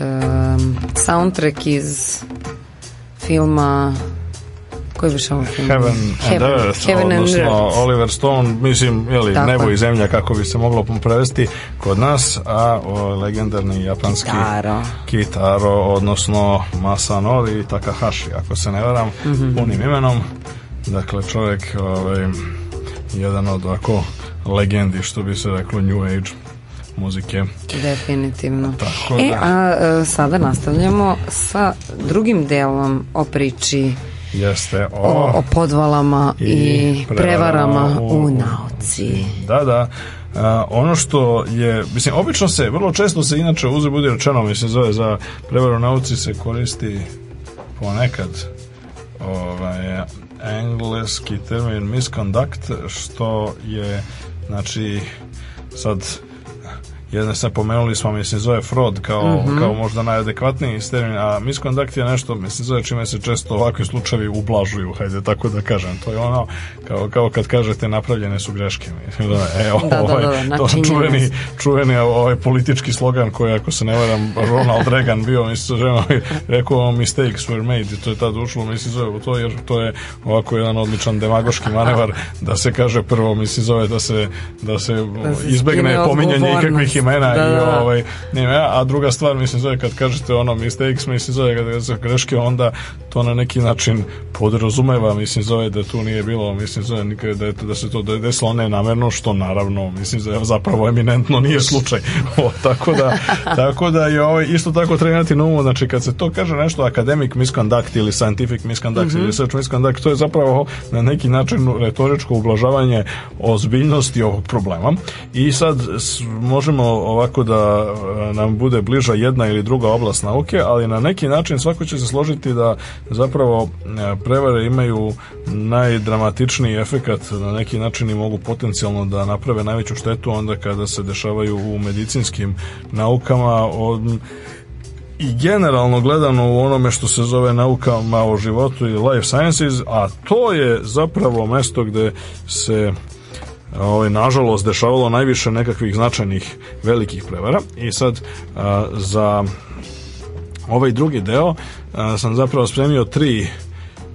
um, soundtrack iz filma koji bi šao film? Heaven, Heaven and Earth, Heaven odnosno and Earth. Oliver Stone, mislim, jeli, Tako. nebo i zemlja, kako bi se moglo prevesti kod nas, a o, legendarni japanski Kitaro, Kitaro odnosno Masanori Takahashi, ako se ne varam, mm -hmm. punim imenom. Dakle, čovjek, ovaj, jedan od ovako legendi, što bi se reklo, New Age muzike. Definitivno. Tako e, da. a e, sada nastavljamo sa drugim delom o priči Jeste, o, o, o podvalama i, i prevarama u, u nauci. Da, da. Uh, ono što je, mislim, obično se, vrlo često se inače uze bude rečeno, mislim, zove za prevaru nauci se koristi ponekad ovaj, engleski termin misconduct, što je, znači, sad Jedna sam pomenuli smo, mislim, zove fraud kao, mm -hmm. kao možda najadekvatniji termin, a misconduct je nešto, mislim, zove čime se često ovakvi slučajevi ublažuju, hajde tako da kažem. To je ono, kao, kao kad kažete napravljene su greške. Mislim, da, e, da, da, ovaj, da, da, da, to čuveni, čuveni ovaj politički slogan koji, ako se ne varam, Ronald Reagan bio, mislim, ženo, ovaj, rekao mistakes were made i to je tad ušlo, mislim, zove u to, je, to je ovako jedan odličan demagoški manevar da se kaže prvo, mislim, zove da se, da se da izbegne pominjanje ikakvih nekih imena da, i da, da. ovaj, nema a druga stvar mislim zove kad kažete ono mistakes mislim zove kad kažete greške onda to na neki način podrazumeva mislim zove da tu nije bilo mislim zove nikad da, je, da se to desilo ne namerno što naravno mislim zove zapravo eminentno nije slučaj o, tako da tako da je ovaj, isto tako trenirati imati na umu znači kad se to kaže nešto academic misconduct ili scientific misconduct mm -hmm. ili mhm. research misconduct to je zapravo na neki način retoričko ublažavanje ozbiljnosti ovog problema i sad možemo ovako da e, nam bude bliža jedna ili druga oblast nauke, ali na neki način svako će se složiti da zapravo e, prevare imaju najdramatičniji efekat na neki način i mogu potencijalno da naprave najveću štetu onda kada se dešavaju u medicinskim naukama od i generalno gledano u onome što se zove naukama o životu i life sciences, a to je zapravo mesto gde se ovaj, nažalost dešavalo najviše nekakvih značajnih velikih prevara i sad a, za ovaj drugi deo a, sam zapravo spremio tri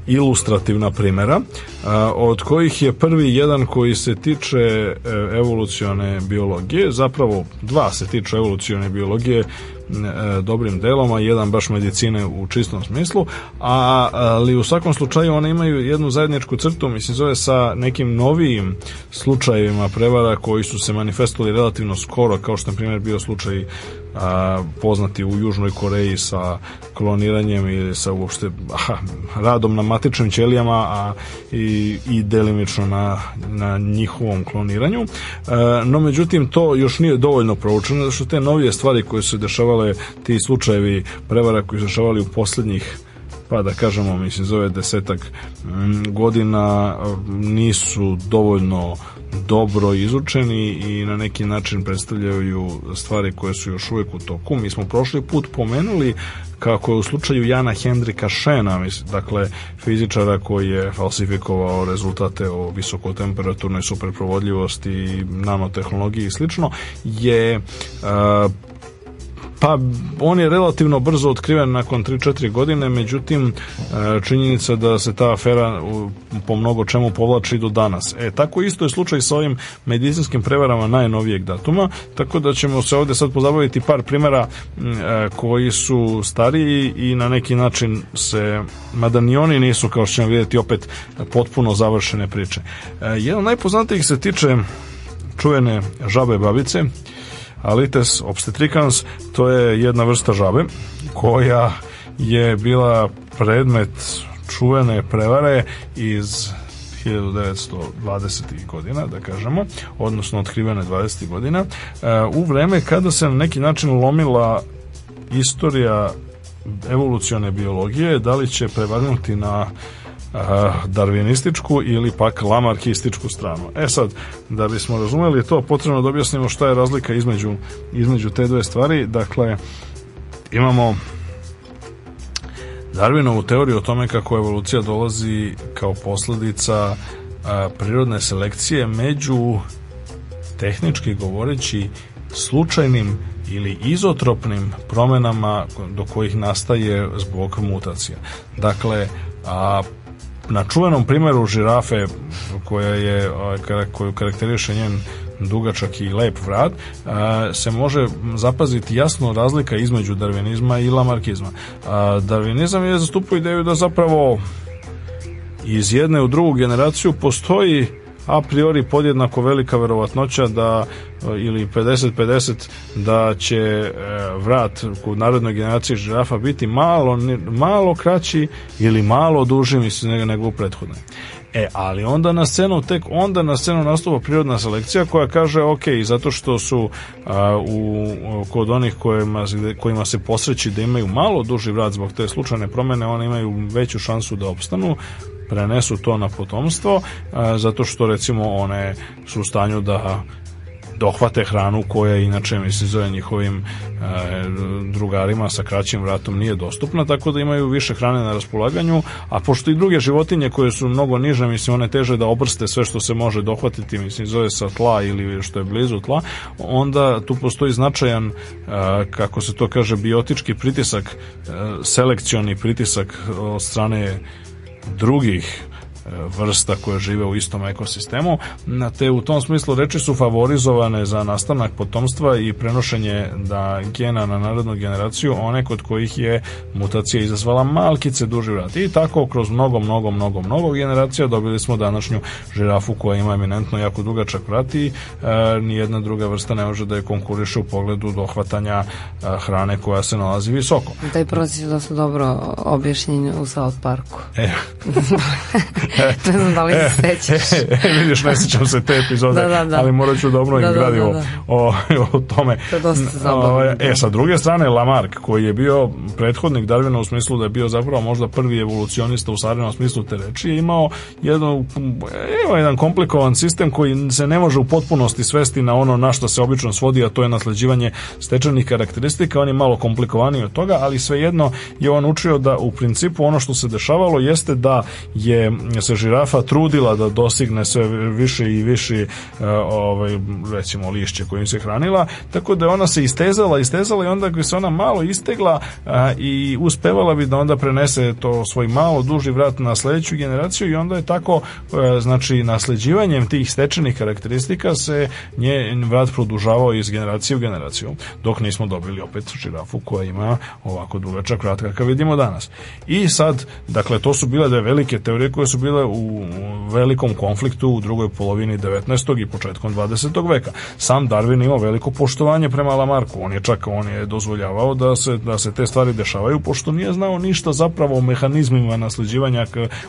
ilustrativna primera a, od kojih je prvi jedan koji se tiče e, evolucione biologije zapravo dva se tiču evolucione biologije E, dobrim delom, a jedan baš medicine u čistom smislu, a, ali u svakom slučaju one imaju jednu zajedničku crtu, mislim zove sa nekim novijim slučajevima prevara koji su se manifestovali relativno skoro, kao što na primjer bio slučaj a, poznati u Južnoj Koreji sa kloniranjem ili sa uopšte aha, radom na matičnim ćelijama a, i, i delimično na, na njihovom kloniranju a, e, no međutim to još nije dovoljno proučeno zato što te novije stvari koje su dešavale ti slučajevi prevara koji su dešavali u poslednjih pa da kažemo mislim zove desetak godina nisu dovoljno dobro izučeni i na neki način predstavljaju stvari koje su još uvijek u toku. Mi smo prošli put pomenuli kako je u slučaju Jana Hendrika Šena, mislim, dakle fizičara koji je falsifikovao rezultate o visokotemperaturnoj superprovodljivosti, nanotehnologiji i slično, je a, Pa on je relativno brzo otkriven nakon 3-4 godine, međutim e, činjenica da se ta afera po mnogo čemu povlači do danas. E, tako isto je slučaj sa ovim medicinskim prevarama najnovijeg datuma, tako da ćemo se ovde sad pozabaviti par primera e, koji su stariji i na neki način se, mada ni oni nisu, kao što ćemo vidjeti, opet potpuno završene priče. E, jedan najpoznatijih se tiče čuvene žabe babice, Alites obstetricans, to je jedna vrsta žabe koja je bila predmet čuvene prevare iz 1920. godina, da kažemo, odnosno otkrivene 20. godina, eh, u vreme kada se na neki način lomila istorija evolucione biologije, da li će prevarnuti na Eh, darvinističku ili pak lamarkističku stranu. E sad, da bismo razumeli to, potrebno da objasnimo šta je razlika između, između te dve stvari. Dakle, imamo Darwinovu teoriju o tome kako evolucija dolazi kao posljedica eh, prirodne selekcije među tehnički govoreći slučajnim ili izotropnim promjenama do kojih nastaje zbog mutacija. Dakle, a na čuvenom primeru žirafe koja je, koju karakteriše njen dugačak i lep vrat, se može zapaziti jasno razlika između darvinizma i lamarkizma. Darvinizam je zastupao ideju da zapravo iz jedne u drugu generaciju postoji a priori podjednako velika verovatnoća da e, ili 50-50 da će e, vrat kod narodnoj generaciji žirafa biti malo, malo kraći ili malo duži mislim nego u prethodnoj. E, ali onda na scenu, tek onda na scenu nastupa prirodna selekcija koja kaže ok, zato što su a, u, kod onih kojima, kojima se posreći da imaju malo duži vrat zbog te slučajne promene, one imaju veću šansu da opstanu, prenesu to na potomstvo e, zato što recimo one su u stanju da dohvate hranu koja inače mislim za njihovim e, drugarima sa kraćim vratom nije dostupna tako da imaju više hrane na raspolaganju a pošto i druge životinje koje su mnogo niže mislim one teže da obrste sve što se može dohvatiti mislim zove sa tla ili što je blizu tla onda tu postoji značajan e, kako se to kaže biotički pritisak e, selekcioni pritisak od strane drugih vrsta koje žive u istom ekosistemu, na te u tom smislu reči su favorizovane za nastanak potomstva i prenošenje da gena na narodnu generaciju one kod kojih je mutacija izazvala malkice duži vrat. I tako kroz mnogo, mnogo, mnogo, mnogo generacija dobili smo današnju žirafu koja ima eminentno jako dugačak vrat i e, nijedna druga vrsta ne može da je konkuriše u pogledu dohvatanja e, hrane koja se nalazi visoko. Taj proces je dosta dobro objašnjen u South Parku. E. ne znam da li se e, sećaš. E, e, vidiš, ne sećam se te epizode, da, da, da. ali morat ću da obnovim da, gradivo da, da, O, o tome. To je dosta zabavno. Ovaj, da. E, sa druge strane, Lamarck, koji je bio prethodnik Darvina u smislu da je bio zapravo možda prvi evolucionista u savremenom smislu te reči, je imao jedno, evo, jedan komplikovan sistem koji se ne može u potpunosti svesti na ono na što se obično svodi, a to je nasleđivanje stečenih karakteristika. On je malo komplikovaniji od toga, ali svejedno je on učio da u principu ono što se dešavalo jeste da je godišnja se žirafa trudila da dostigne sve više i više e, ovaj, recimo lišće kojim se hranila, tako da ona se istezala, istezala i onda bi se ona malo istegla a, e, i uspevala bi da onda prenese to svoj malo duži vrat na sledeću generaciju i onda je tako e, znači nasleđivanjem tih stečenih karakteristika se njen vrat produžavao iz generacije u generaciju dok nismo dobili opet žirafu koja ima ovako dugačak vrat kakav vidimo danas. I sad, dakle, to su bile dve velike teorije koje su bile bile u velikom konfliktu u drugoj polovini 19. i početkom 20. veka. Sam Darwin imao veliko poštovanje prema Lamarku. On je čak on je dozvoljavao da se da se te stvari dešavaju pošto nije znao ništa zapravo o mehanizmima nasleđivanja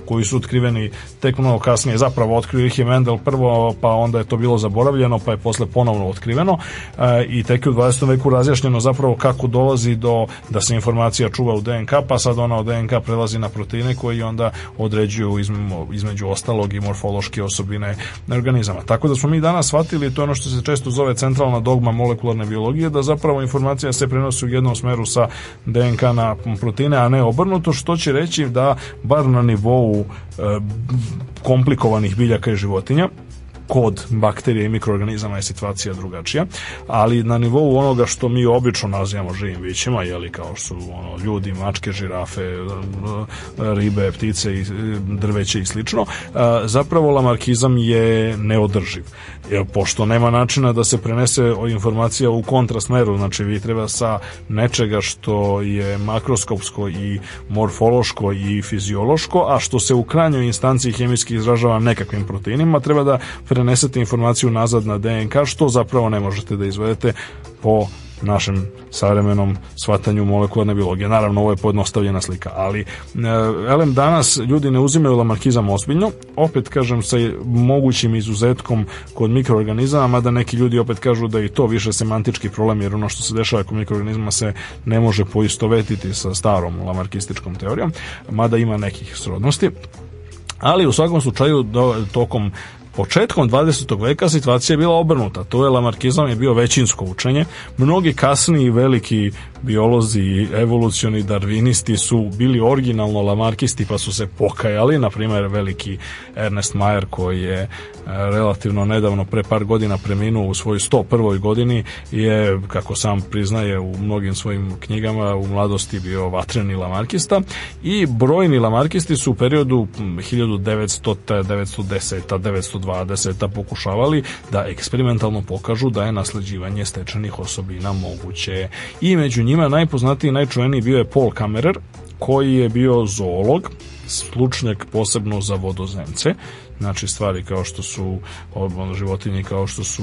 koji su otkriveni tek mnogo kasnije. Zapravo otkrio ih je Mendel prvo, pa onda je to bilo zaboravljeno, pa je posle ponovno otkriveno e, i tek je u 20. veku razjašnjeno zapravo kako dolazi do da se informacija čuva u DNK, pa sad ona od DNK prelazi na proteine koji onda određuju izmenu vidimo između ostalog i morfološke osobine organizama. Tako da smo mi danas shvatili, to ono što se često zove centralna dogma molekularne biologije, da zapravo informacija se prenosi u jednom smeru sa DNK na proteine, a ne obrnuto, što će reći da bar na nivou e, komplikovanih biljaka i životinja, kod bakterija i mikroorganizama je situacija drugačija, ali na nivou onoga što mi obično nazivamo živim bićima, jeli kao što su ono, ljudi, mačke, žirafe, e, e, ribe, ptice, i e, drveće i slično, zapravo lamarkizam je neodrživ. pošto nema načina da se prenese informacija u kontrasmeru, znači vi treba sa nečega što je makroskopsko i morfološko i fiziološko, a što se u krajnjoj instanciji hemijski izražava nekakvim proteinima, treba da pre prenesete informaciju nazad na DNK, što zapravo ne možete da izvedete po našem savremenom shvatanju molekularne biologije. Naravno, ovo je podnostavljena slika, ali e, elem danas ljudi ne uzimaju lamarkizam ozbiljno, opet kažem sa mogućim izuzetkom kod mikroorganizama, mada neki ljudi opet kažu da i to više semantički problem, jer ono što se dešava kod mikroorganizma se ne može poistovetiti sa starom lamarkističkom teorijom, mada ima nekih srodnosti ali u svakom slučaju do, tokom Početkom 20. veka situacija je bila obrnuta. To je Lamarkizam je bio većinsko učenje. Mnogi kasni i veliki biolozi, i evolucioni, darvinisti su bili originalno lamarkisti pa su se pokajali, na primjer veliki Ernest Mayer koji je e, relativno nedavno pre par godina preminuo u svojoj 101. godini je, kako sam priznaje u mnogim svojim knjigama, u mladosti bio vatreni lamarkista i brojni lamarkisti su u periodu 1910. 1920. pokušavali da eksperimentalno pokažu da je nasleđivanje stečenih osobina moguće i među njima njima najpoznatiji i najčuveniji bio je Paul Kammerer, koji je bio zoolog, slučnjak posebno za vodozemce, znači stvari kao što su ono, životinje kao što su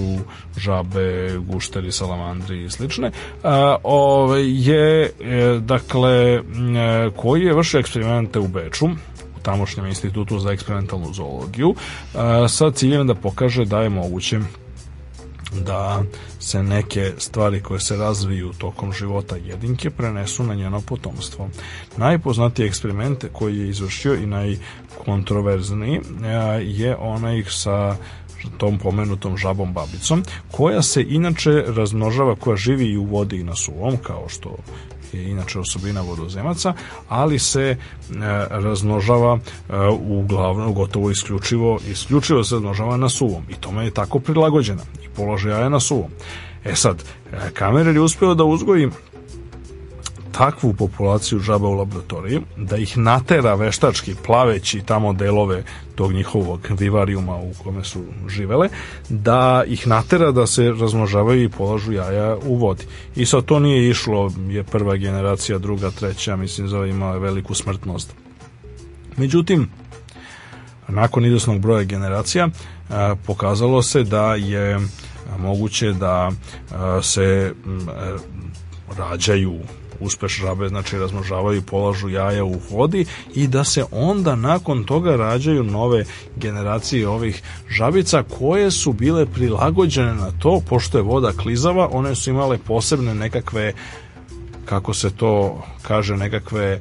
žabe, gušteri, salamandri i slične, a, ovaj, je, e, dakle, e, koji je vršio eksperimente u Beču, u tamošnjem institutu za eksperimentalnu zoologiju, a, sa ciljem da pokaže da je moguće da se neke stvari koje se razviju tokom života jedinke prenesu na njeno potomstvo. Najpoznatiji eksperiment koji je izvršio i najkontroverzniji e, je onaj sa tom pomenutom žabom babicom, koja se inače razmnožava, koja živi i u vodi i na suvom, kao što je inače osobina vodozemaca, ali se e, razmnožava e, uglavnom gotovo isključivo isključivo se raznožava na suvom i tome je tako prilagođena i položaja je na suvom. E sad, e, Kamerer je uspeo da uzgoji takvu populaciju žaba u laboratoriji da ih natera veštački plaveći tamo delove tog njihovog vivarijuma u kome su živele, da ih natera da se razmnožavaju i polažu jaja u vodi. I sad to nije išlo, je prva generacija, druga, treća, mislim, zove imala veliku smrtnost. Međutim, nakon idosnog broja generacija, pokazalo se da je moguće da se rađaju uspeš žabe znači razmnožavaju i polažu jaja u vodi i da se onda nakon toga rađaju nove generacije ovih žabica koje su bile prilagođene na to pošto je voda klizava, one su imale posebne nekakve kako se to kaže nekakve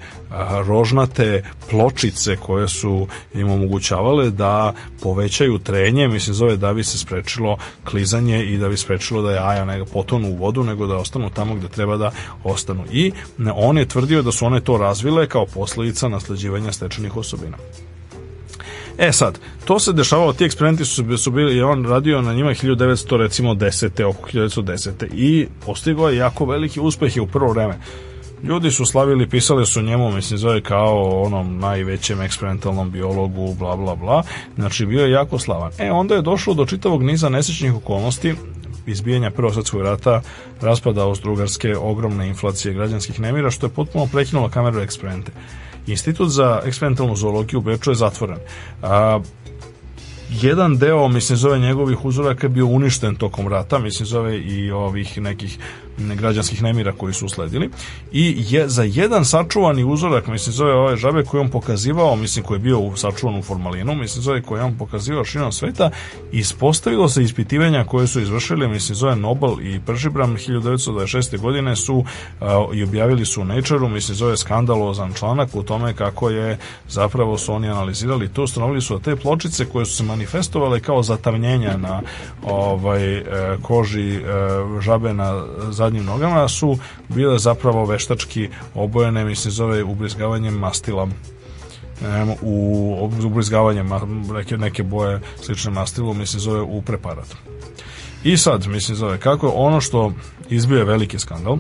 rožnate pločice koje su im omogućavale da povećaju trenje, mislim zove da bi se sprečilo klizanje i da bi sprečilo da jaja ne potonu u vodu, nego da ostanu tamo gde treba da ostanu. I on je tvrdio da su one to razvile kao posledica nasleđivanja stečenih osobina. E sad, to se dešavalo, ti eksperimenti su, su bili, i on radio na njima 1900, recimo 10. oko 1910. i postigao je jako veliki uspeh u prvo vreme. Ljudi su slavili, pisali su njemu, mislim, zove kao onom najvećem eksperimentalnom biologu, bla, bla, bla. Znači, bio je jako slavan. E, onda je došlo do čitavog niza nesečnih okolnosti, izbijanja Prvog svetskog rata, raspada austro ogromne inflacije građanskih nemira, što je potpuno prekinulo kameru eksperimente. Institut za eksperimentalnu zoologiju u Beču je zatvoren. A, jedan deo, mislim, zove njegovih uzoraka bio uništen tokom rata, mislim, zove i ovih nekih građanskih nemira koji su usledili i je za jedan sačuvani uzorak, mislim zove ove ovaj žabe koji on pokazivao, mislim koji je bio u sačuvan u formalinu, mislim zove koji on pokazivao širom sveta, ispostavilo se ispitivanja koje su izvršili, mislim zove Nobel i Pržibram 1926. godine su uh, i objavili su u nature mislim zove skandalozan članak u tome kako je zapravo su oni analizirali to, ustanovili su da te pločice koje su se manifestovale kao zatavnjenja na ovaj e, koži e, žabe na zadnjim nogama su bile zapravo veštački obojene, mislim zove ubrizgavanjem mastila u ubrizgavanjem neke, neke boje slične mastilu, mislim zove u preparat. I sad, mislim zove, kako ono što izbio je veliki skandal,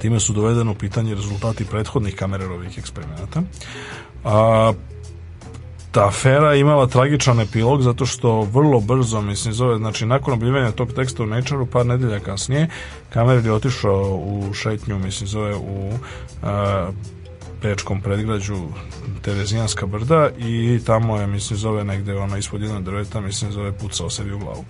time su dovedeno u pitanje rezultati prethodnih kamererovih eksperimenata, a, ta afera imala tragičan epilog zato što vrlo brzo, mislim, zove, znači nakon objavljanja tog teksta u Nature-u par nedelja kasnije, kamer je otišao u šetnju, mislim, zove u uh, e, Pečkom predgrađu Terezijanska brda i tamo je, mislim, zove negde ona ispod jednog drveta, mislim, zove pucao sebi u glavu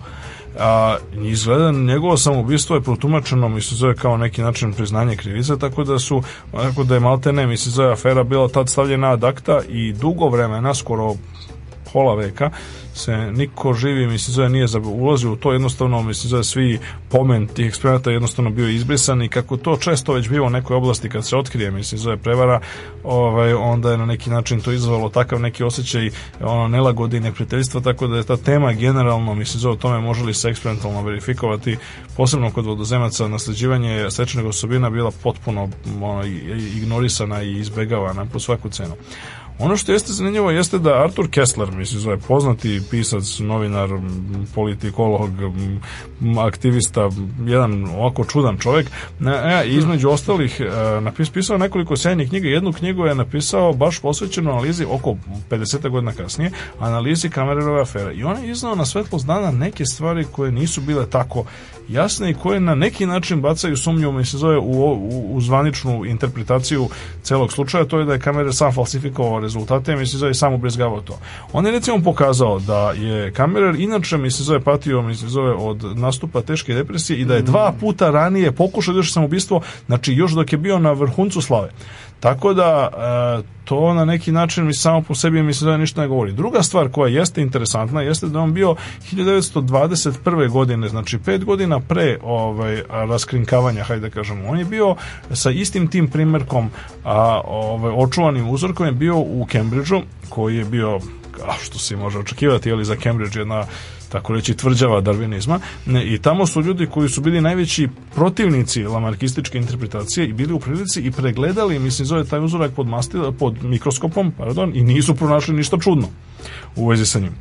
a, izgleda njegovo samobistvo je protumačeno se zove kao neki način priznanje krivice tako da su onako da je maltene se zove afera bila tad stavljena ad akta i dugo vremena skoro pola veka se niko živi, mislim zove, nije ulazio u to, jednostavno, mislim zove, svi pomen tih eksperimenta jednostavno bio izbrisan i kako to često već bivo u nekoj oblasti kad se otkrije, mislim zove, prevara, ovaj, onda je na neki način to izvalo takav neki osjećaj ono, nelagode i neprijateljstva, tako da je ta tema generalno, mislim zove, o tome može li se eksperimentalno verifikovati, posebno kod vodozemaca, nasleđivanje stečenog osobina bila potpuno ono, ignorisana i izbegavana po svaku cenu. Ono što jeste zanimljivo jeste da Artur Kessler, mislim, zove poznati pisac, novinar, politikolog, aktivista, jedan ovako čudan čovjek, e, e između ostalih e, napis, pisao nekoliko sjajnih knjiga. Jednu knjigu je napisao baš posvećenu analizi oko 50. godina kasnije, analizi Kamererove afere. I on je iznao na svetlost dana neke stvari koje nisu bile tako jasne i koje na neki način bacaju sumnju, se zove, u, u, u, zvaničnu interpretaciju celog slučaja, to je da je Kamerer sam falsifikovao rezultate, mi se zove, sam ubrizgavao to. On je recimo pokazao da je Kamerer inače, mi se zove, patio, mi se zove, od nastupa teške depresije i da je mm. dva puta ranije pokušao još da ubistvo, znači još dok je bio na vrhuncu slave. Tako da e, to na neki način mi samo po sebi mislim da ništa ne govori. Druga stvar koja jeste interesantna jeste da on bio 1921. godine, znači pet godina pre ovaj, raskrinkavanja, hajde da kažemo, on je bio sa istim tim primerkom a, ovaj, očuvanim uzorkom je bio u Cambridgeu koji je bio a što se može očekivati, ali za Cambridge jedna tako reći tvrđava darvinizma i tamo su ljudi koji su bili najveći protivnici lamarkističke interpretacije i bili u prilici i pregledali mislim zove taj uzorak pod, masti, pod mikroskopom pardon, i nisu pronašli ništa čudno u vezi sa njim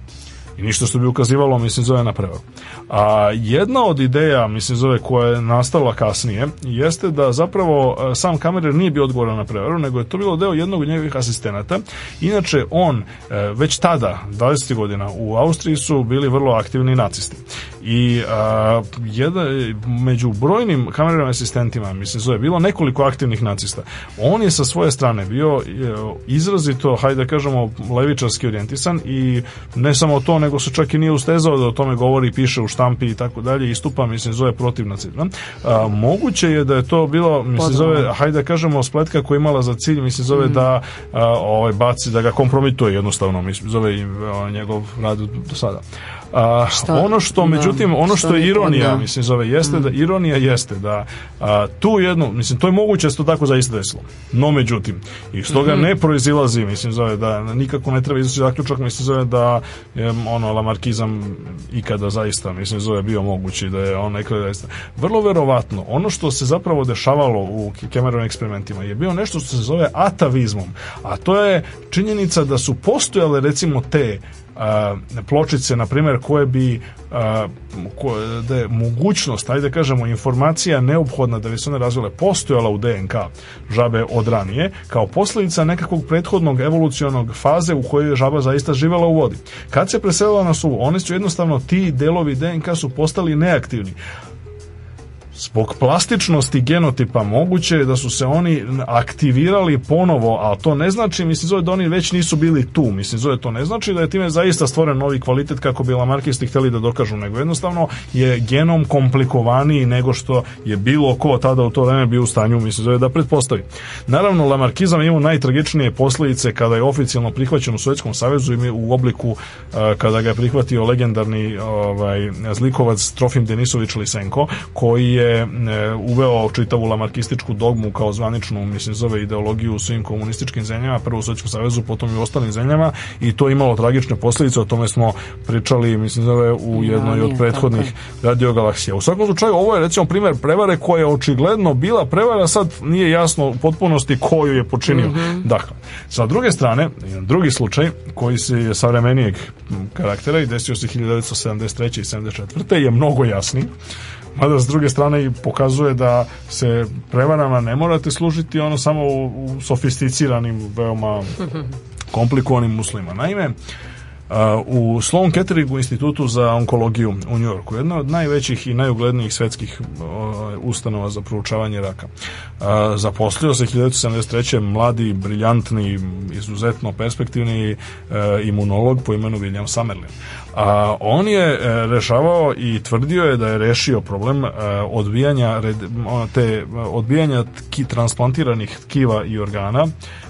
i ništa što bi ukazivalo, mislim, zove na prevaru. A jedna od ideja, mislim, zove koja je nastala kasnije, jeste da zapravo e, sam kamerer nije bio odgovoran na prevaru, nego je to bilo deo jednog od njegovih asistenata. Inače, on e, već tada, 20. godina, u Austriji su bili vrlo aktivni nacisti i a, jedan, među brojnim kamernim asistentima, mislim, zove, bilo nekoliko aktivnih nacista. On je sa svoje strane bio e, izrazito, hajde da kažemo, levičarski orijentisan i ne samo to, nego se čak i nije ustezao da o tome govori, piše u štampi i tako dalje, istupa, mislim, zove protiv nacizma. A, moguće je da je to bilo, mislim, zove, hajde da kažemo, spletka koja je imala za cilj, mislim, zove mm. da a, ovaj, baci, da ga kompromituje jednostavno, mislim, zove i njegov rad do sada. A, ono što, da. međutim, ono što, je ironija, mislim, zove, jeste mm. da, ironija jeste da a, tu jednu, mislim, to je moguće što da tako zaista desilo. No, međutim, i stoga mm-hmm. ne proizilazi, mislim, zove, da nikako ne treba izvući zaključak, mislim, zove, da je, ono, lamarkizam ikada zaista, mislim, zove, bio mogući, da je on nekada zaista. Vrlo verovatno, ono što se zapravo dešavalo u Cameron eksperimentima je bio nešto što se zove atavizmom, a to je činjenica da su postojale, recimo, te pločice, na primjer, koje bi koje, da je mogućnost, ajde da kažemo, informacija neophodna da bi se one razvile postojala u DNK žabe od ranije, kao posljedica nekakvog prethodnog evolucionog faze u kojoj je žaba zaista živjela u vodi. Kad se preselila na suvu, oni su jednostavno ti delovi DNK su postali neaktivni. Zbog plastičnosti genotipa moguće je da su se oni aktivirali ponovo, a to ne znači, mislim zove da oni već nisu bili tu, mislim zove to ne znači da je time zaista stvoren novi kvalitet kako bi lamarkisti hteli da dokažu, nego jednostavno je genom komplikovaniji nego što je bilo ko tada u to vreme bio u stanju, mislim zove da pretpostavi. Naravno, lamarkizam ima najtragičnije posljedice kada je oficijalno prihvaćen u Sovjetskom savezu i u obliku kada ga je prihvatio legendarni ovaj, zlikovac Trofim Denisović Lisenko, koji je je uveo čitavu lamarkističku dogmu kao zvaničnu, mislim, zove ideologiju u svim komunističkim zemljama, prvo u Sovjetskom savezu, potom i u ostalim zemljama i to imalo tragične posledice, o tome smo pričali, mislim, zove u da, jednoj od da, prethodnih radiogalaksija. U svakom slučaju, ovo je recimo primer prevare koja je očigledno bila prevara, sad nije jasno u potpunosti koju je počinio. Mm -hmm. Dakle, sa druge strane, drugi slučaj koji se je savremenijeg karaktera i desio se 1973. i 74. je mnogo jasniji. Mada s druge strane pokazuje da se prevarama ne morate služiti ono samo u, u sofisticiranim, veoma komplikovanim muslima. Naime, Uh, u Sloan Ketteringu institutu za onkologiju u Njujorku, jedna od najvećih i najuglednijih svetskih uh, ustanova za proučavanje raka. Uh, zaposlio se 1973. mladi, briljantni, izuzetno perspektivni imunolog po imenu William Summerlin. A on je rešavao i tvrdio je da je rešio problem odbijanja te odbijanja tki transplantiranih tkiva i organa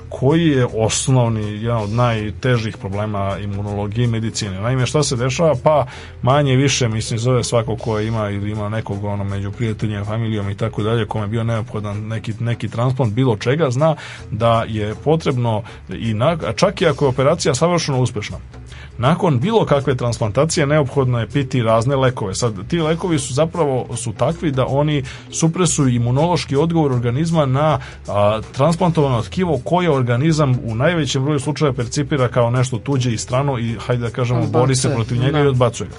koji je osnovni, jedan od najtežih problema imunologije i medicine. Naime, šta se dešava? Pa manje više, mislim, zove svako ko ima ili ima nekog ono, među prijateljima, familijom i tako dalje, kome je bio neophodan neki, neki transplant, bilo čega, zna da je potrebno i na, čak i ako je operacija savršeno uspešna, nakon bilo kakve transplantacije neophodno je piti razne lekove. Sad, ti lekovi su zapravo su takvi da oni supresuju imunološki odgovor organizma na a, transplantovano tkivo koje organizam u najvećem broju slučaja percipira kao nešto tuđe i strano i hajde da kažemo odbacuje. bori se protiv njega da. i odbacuje ga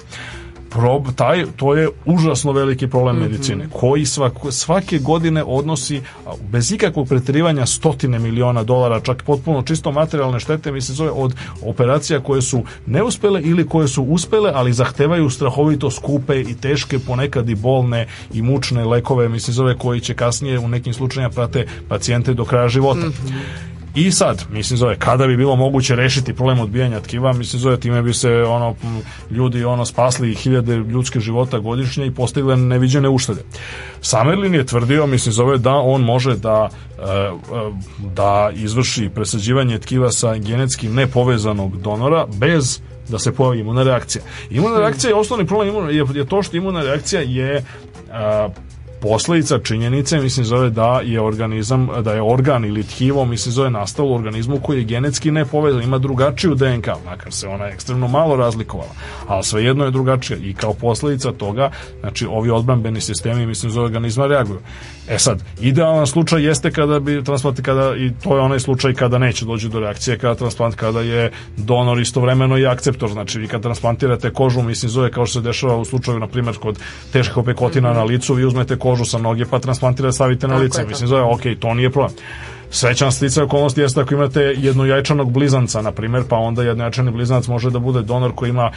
prob, taj, to je užasno veliki problem mm -hmm. medicine, koji svako, svake godine odnosi, bez ikakvog preterivanja, stotine miliona dolara, čak potpuno čisto materijalne štete, mi se zove, od operacija koje su neuspele ili koje su uspele, ali zahtevaju strahovito skupe i teške, ponekad i bolne i mučne lekove, mi se zove, koji će kasnije u nekim slučajima prate pacijente do kraja života. Mm -hmm. I sad, mislim zove, kada bi bilo moguće rešiti problem odbijanja tkiva, mislim zove, time bi se ono ljudi ono spasli hiljade ljudske života godišnje i postigle neviđene uštede. Samerlin je tvrdio, mislim zove, da on može da e, e, da izvrši presađivanje tkiva sa genetski nepovezanog donora bez da se pojavi imuna reakcija. Imuna reakcija je osnovni problem je, je to što imuna reakcija je e, posledica činjenice mislim zove da je organizam da je organ ili tkivo mislim zove nastalo u organizmu koji je genetski nepovezan ima drugačiju DNK makar se ona ekstremno malo razlikovala ali svejedno je drugačija i kao posledica toga znači ovi odbrambeni sistemi mislim zove organizma reaguju e sad idealan slučaj jeste kada bi transplant kada i to je onaj slučaj kada neće doći do reakcije kada transplant kada je donor istovremeno i akceptor znači vi kad transplantirate kožu mislim zove kao što se dešava u slučaju na primjer kod teških opekotina na licu vi uzmete kožu kožu sa noge pa transplantira da stavite na lice. Mislim, zove, ok, to nije problem. Srećan stica okolnosti jeste ako imate jednojačanog blizanca, na primjer, pa onda jednojačani blizanac može da bude donor koji ima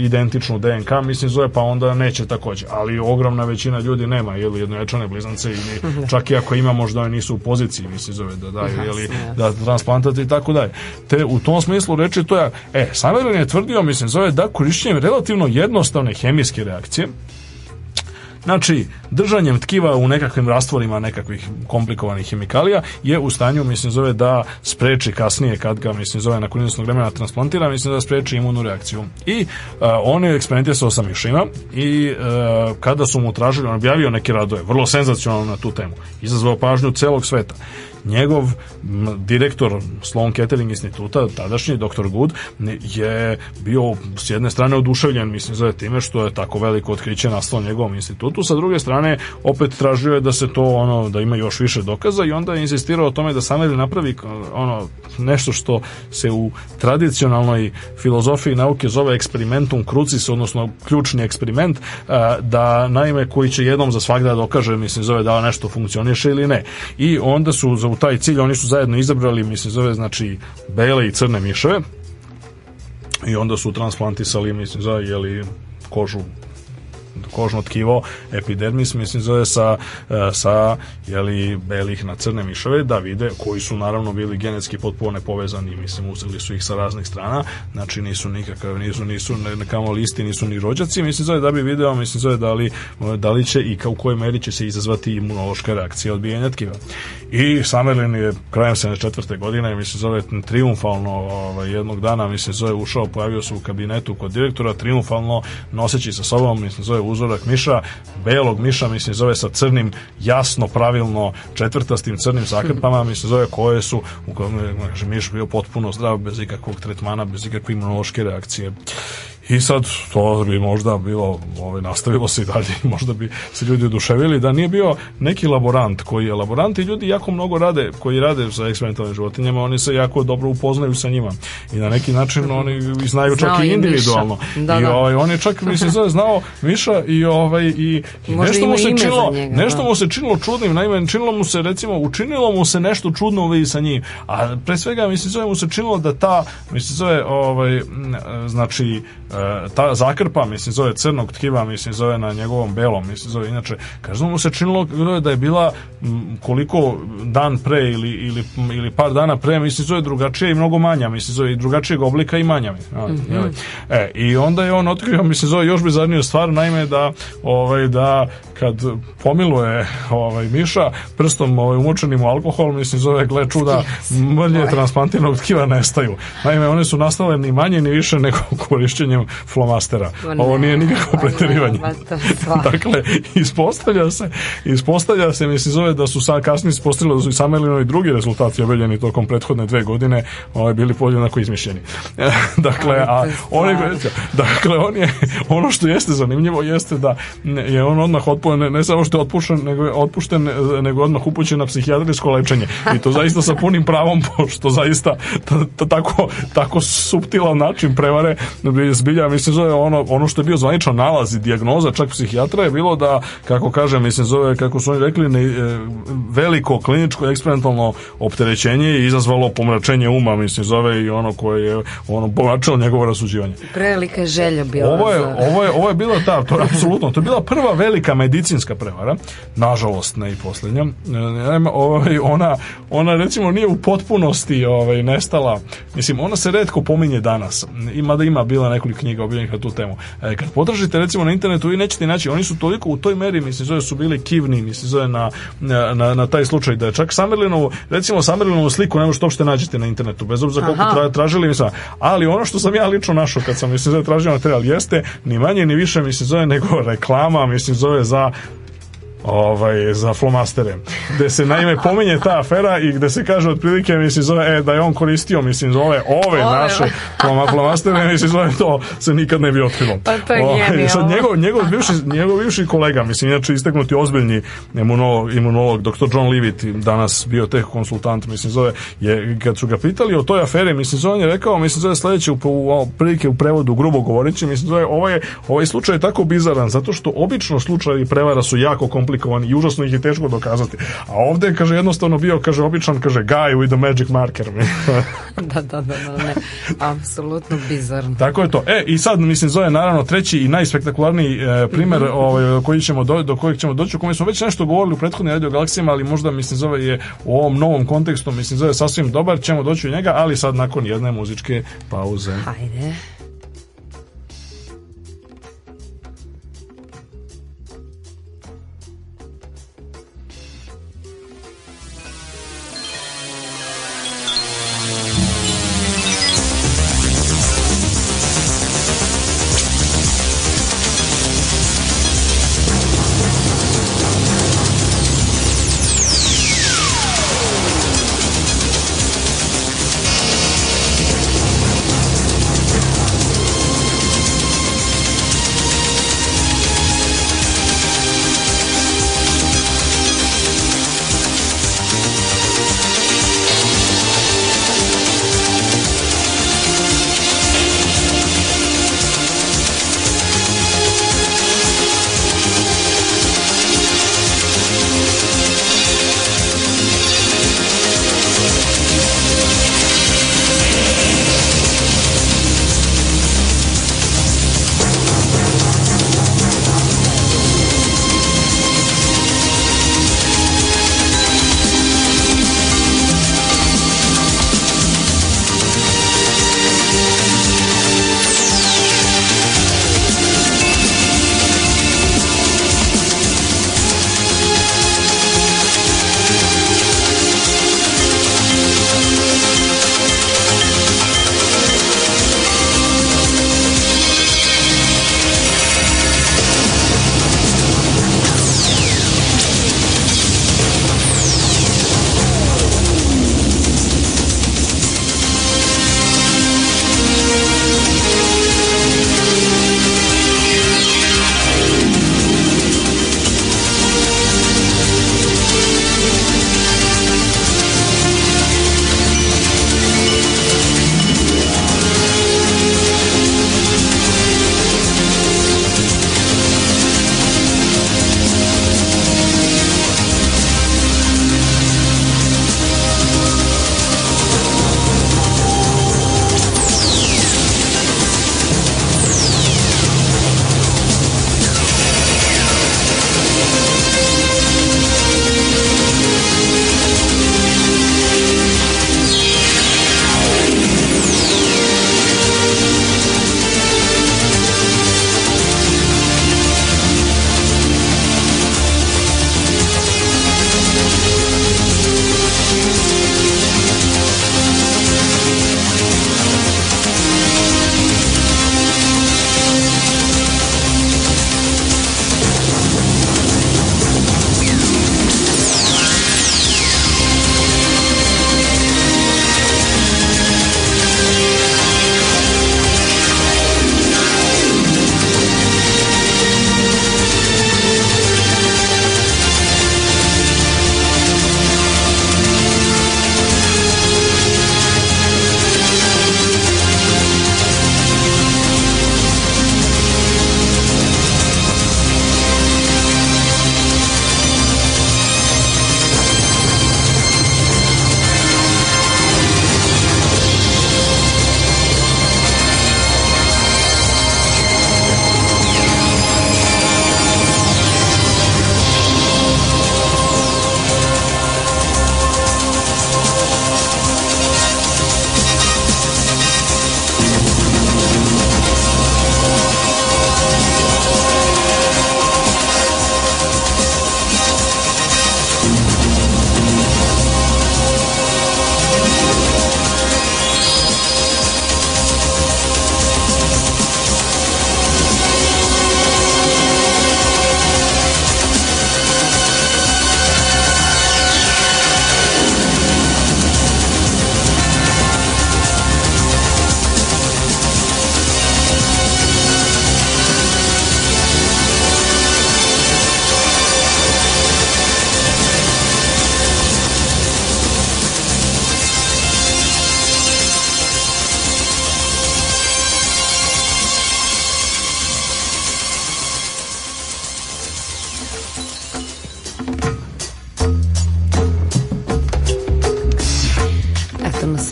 identičnu DNK, mislim zove, pa onda neće takođe. Ali ogromna većina ljudi nema ili jednojačane blizance ili čak i ako ima, možda oni nisu u poziciji, mislim zove, da daju ili da transplantate i tako dalje. Te u tom smislu reči to je, e, Samerin je tvrdio, mislim zove, da korišćenjem relativno jednostavne hemijske reakcije, Znači, držanjem tkiva u nekakvim rastvorima nekakvih komplikovanih hemikalija je u stanju, mislim, zove da spreči kasnije kad ga, mislim, zove nakon jednostavnog vremena transplantira, mislim da spreči imunnu reakciju. I a, e, on je eksperimentisao sa mišima i a, e, kada su mu tražili, on objavio neke radove, vrlo senzacionalno na tu temu, izazvao pažnju celog sveta njegov direktor Sloan Kettering instituta, tadašnji doktor Good, je bio s jedne strane oduševljen, mislim, za time što je tako veliko otkriće nastalo njegovom institutu, sa druge strane opet tražio je da se to ono da ima još više dokaza i onda je insistirao o tome da Samuel napravi ono nešto što se u tradicionalnoj filozofiji nauke zove eksperimentum crucis, odnosno ključni eksperiment e, da naime koji će jednom za svakda dokaže mislim zove da nešto funkcioniše ili ne. I onda su za taj cilj oni su zajedno izabrali, mi se zove, znači, bele i crne miševe i onda su transplantisali, mislim, za, jeli, kožu kožno tkivo, epidermis, mislim zove sa, e, sa jeli, belih na crne miševe, da vide koji su naravno bili genetski potpuno nepovezani, mislim, uzeli su ih sa raznih strana, znači nisu nikakav, nisu, nisu ne, kamo listi, nisu ni rođaci, mislim zove da bi video, mislim zove da li, da li će i kao u kojoj meri će se izazvati imunološka reakcija odbijanja tkiva. I Samerlin je krajem 74. godine, mislim zove triumfalno ovaj, jednog dana, mislim zove ušao, pojavio se u kabinetu kod direktora, triumfalno noseći sa sobom, mislim zove uzorak miša, belog miša, mislim, zove sa crnim, jasno, pravilno, četvrtastim crnim zakrpama, mislim, zove koje su, u kojem je miš bio potpuno zdrav, bez ikakvog tretmana, bez ikakve imunološke reakcije. I sad to bi možda bilo, ovaj, nastavilo se i dalje, možda bi se ljudi oduševili da nije bio neki laborant koji je laborant i ljudi jako mnogo rade, koji rade sa eksperimentalnim životinjama, oni se jako dobro upoznaju sa njima i na neki način oni znaju znao čak i individualno. Da, I da. ovaj, on je čak, mislim, znao Miša i, ovaj, i, i nešto, mu se činilo, njega, da. nešto da. mu se činilo čudnim, naime, činilo mu se, recimo, učinilo mu se nešto čudno u sa njim, a pre svega, mislim, zove mu se činilo da ta, mislim, zove, ovaj, znači, E, ta zakrpa, mislim, zove crnog tkiva, mislim, zove na njegovom belom, mislim, zove inače, kažu mu se činilo da je bila koliko dan pre ili, ili, ili par dana pre, mislim, zove drugačije i mnogo manja, mislim, zove i drugačijeg oblika i manja, mislim, mm -hmm. e, i onda je on otkrio, mislim, zove još bizarniju stvar, naime da, ovaj, da kad pomiluje ovaj, Miša prstom ovaj, umučenim u alkohol, mislim zove gle čuda, mrlje transplantinog tkiva nestaju. Naime, one su nastale ni manje ni više nego korišćenjem flomastera. Ovo nije nikakvo pa preterivanje. dakle, ispostavlja se, ispostavlja se, mislim zove da su sad kasnije ispostavili da su i same drugi rezultati objavljeni tokom prethodne dve godine ovaj, bili podjednako izmišljeni. Eh, dakle, a oni dakle, on je, ono što jeste zanimljivo jeste da je on odmah otpor otpušten, ne, ne samo što je otpušten, nego je otpušten, e, nego odmah upućen na psihijatrijsko lečenje. I to zaista sa punim pravom, pošto zaista tako, tako suptilan način prevare, zbilja, mislim, zove ono, ono što je bio zvaničan nalaz i dijagnoza čak psihijatra je bilo da, kako kažem, mislim, zove, kako su oni rekli, ne, e, veliko kliničko eksperimentalno opterećenje je izazvalo pomračenje uma, mislim, zove i ono koje je ono povlačilo njegovo rasuđivanje. Prevelika želja bila. Ovo je, ovo je, ovo je bila ta, da, to je apsolutno, to je bila prva velika medicina medicinska prevara, nažalost ne i posljednja, e, ovaj, ona, ona recimo nije u potpunosti ovaj, nestala, mislim ona se redko pominje danas, ima da ima bila nekoliko knjiga objavljenih na tu temu. E, kad potražite recimo na internetu vi nećete naći, oni su toliko u toj meri, mislim zove su bili kivni, mislim zove na, na, na taj slučaj da je čak Samerlinovu, recimo Samerlinovu sliku ne možete uopšte nađete na internetu, bez obzira koliko tra, tražili, mislim, ali ono što sam ja lično našao kad sam mislim zove tražio materijal jeste ni manje ni više mislim zove nego reklama, mislim zove za out ovaj, za flomastere gde se naime pominje ta afera i gde se kaže otprilike mislim zove e, da je on koristio mislim zove ove, ove. naše flomastere mislim zove to se nikad ne bi otkrilo pa to je ovaj, o, sad njegov, njegov, bivši, njegov bivši kolega mislim inače isteknuti ozbiljni imunolog, imunolog dr. John Leavitt danas bio teh konsultant mislim zove je, kad su ga pitali o toj aferi mislim zove on je rekao mislim zove sledeće u, u, prilike u prevodu grubo govoreći mislim zove ovaj, ovaj slučaj je tako bizaran zato što obično slučajevi prevara su jako kompleksan komplikovan i užasno ih je teško dokazati. A ovde kaže, jednostavno bio, kaže, običan, kaže, guy with the magic marker. da, da, da, da, ne. Apsolutno bizarno. Tako je to. E, i sad, mislim, Zoja, naravno, treći i najspektakularniji e, primer mm -hmm. ovaj, koji ćemo do, do kojeg ćemo doći, o kome smo već nešto govorili u prethodnim radio galaksijama, ali možda, mislim, Zove je u ovom novom kontekstu, mislim, Zove je sasvim dobar, ćemo doći u njega, ali sad nakon jedne muzičke pauze. Hajde.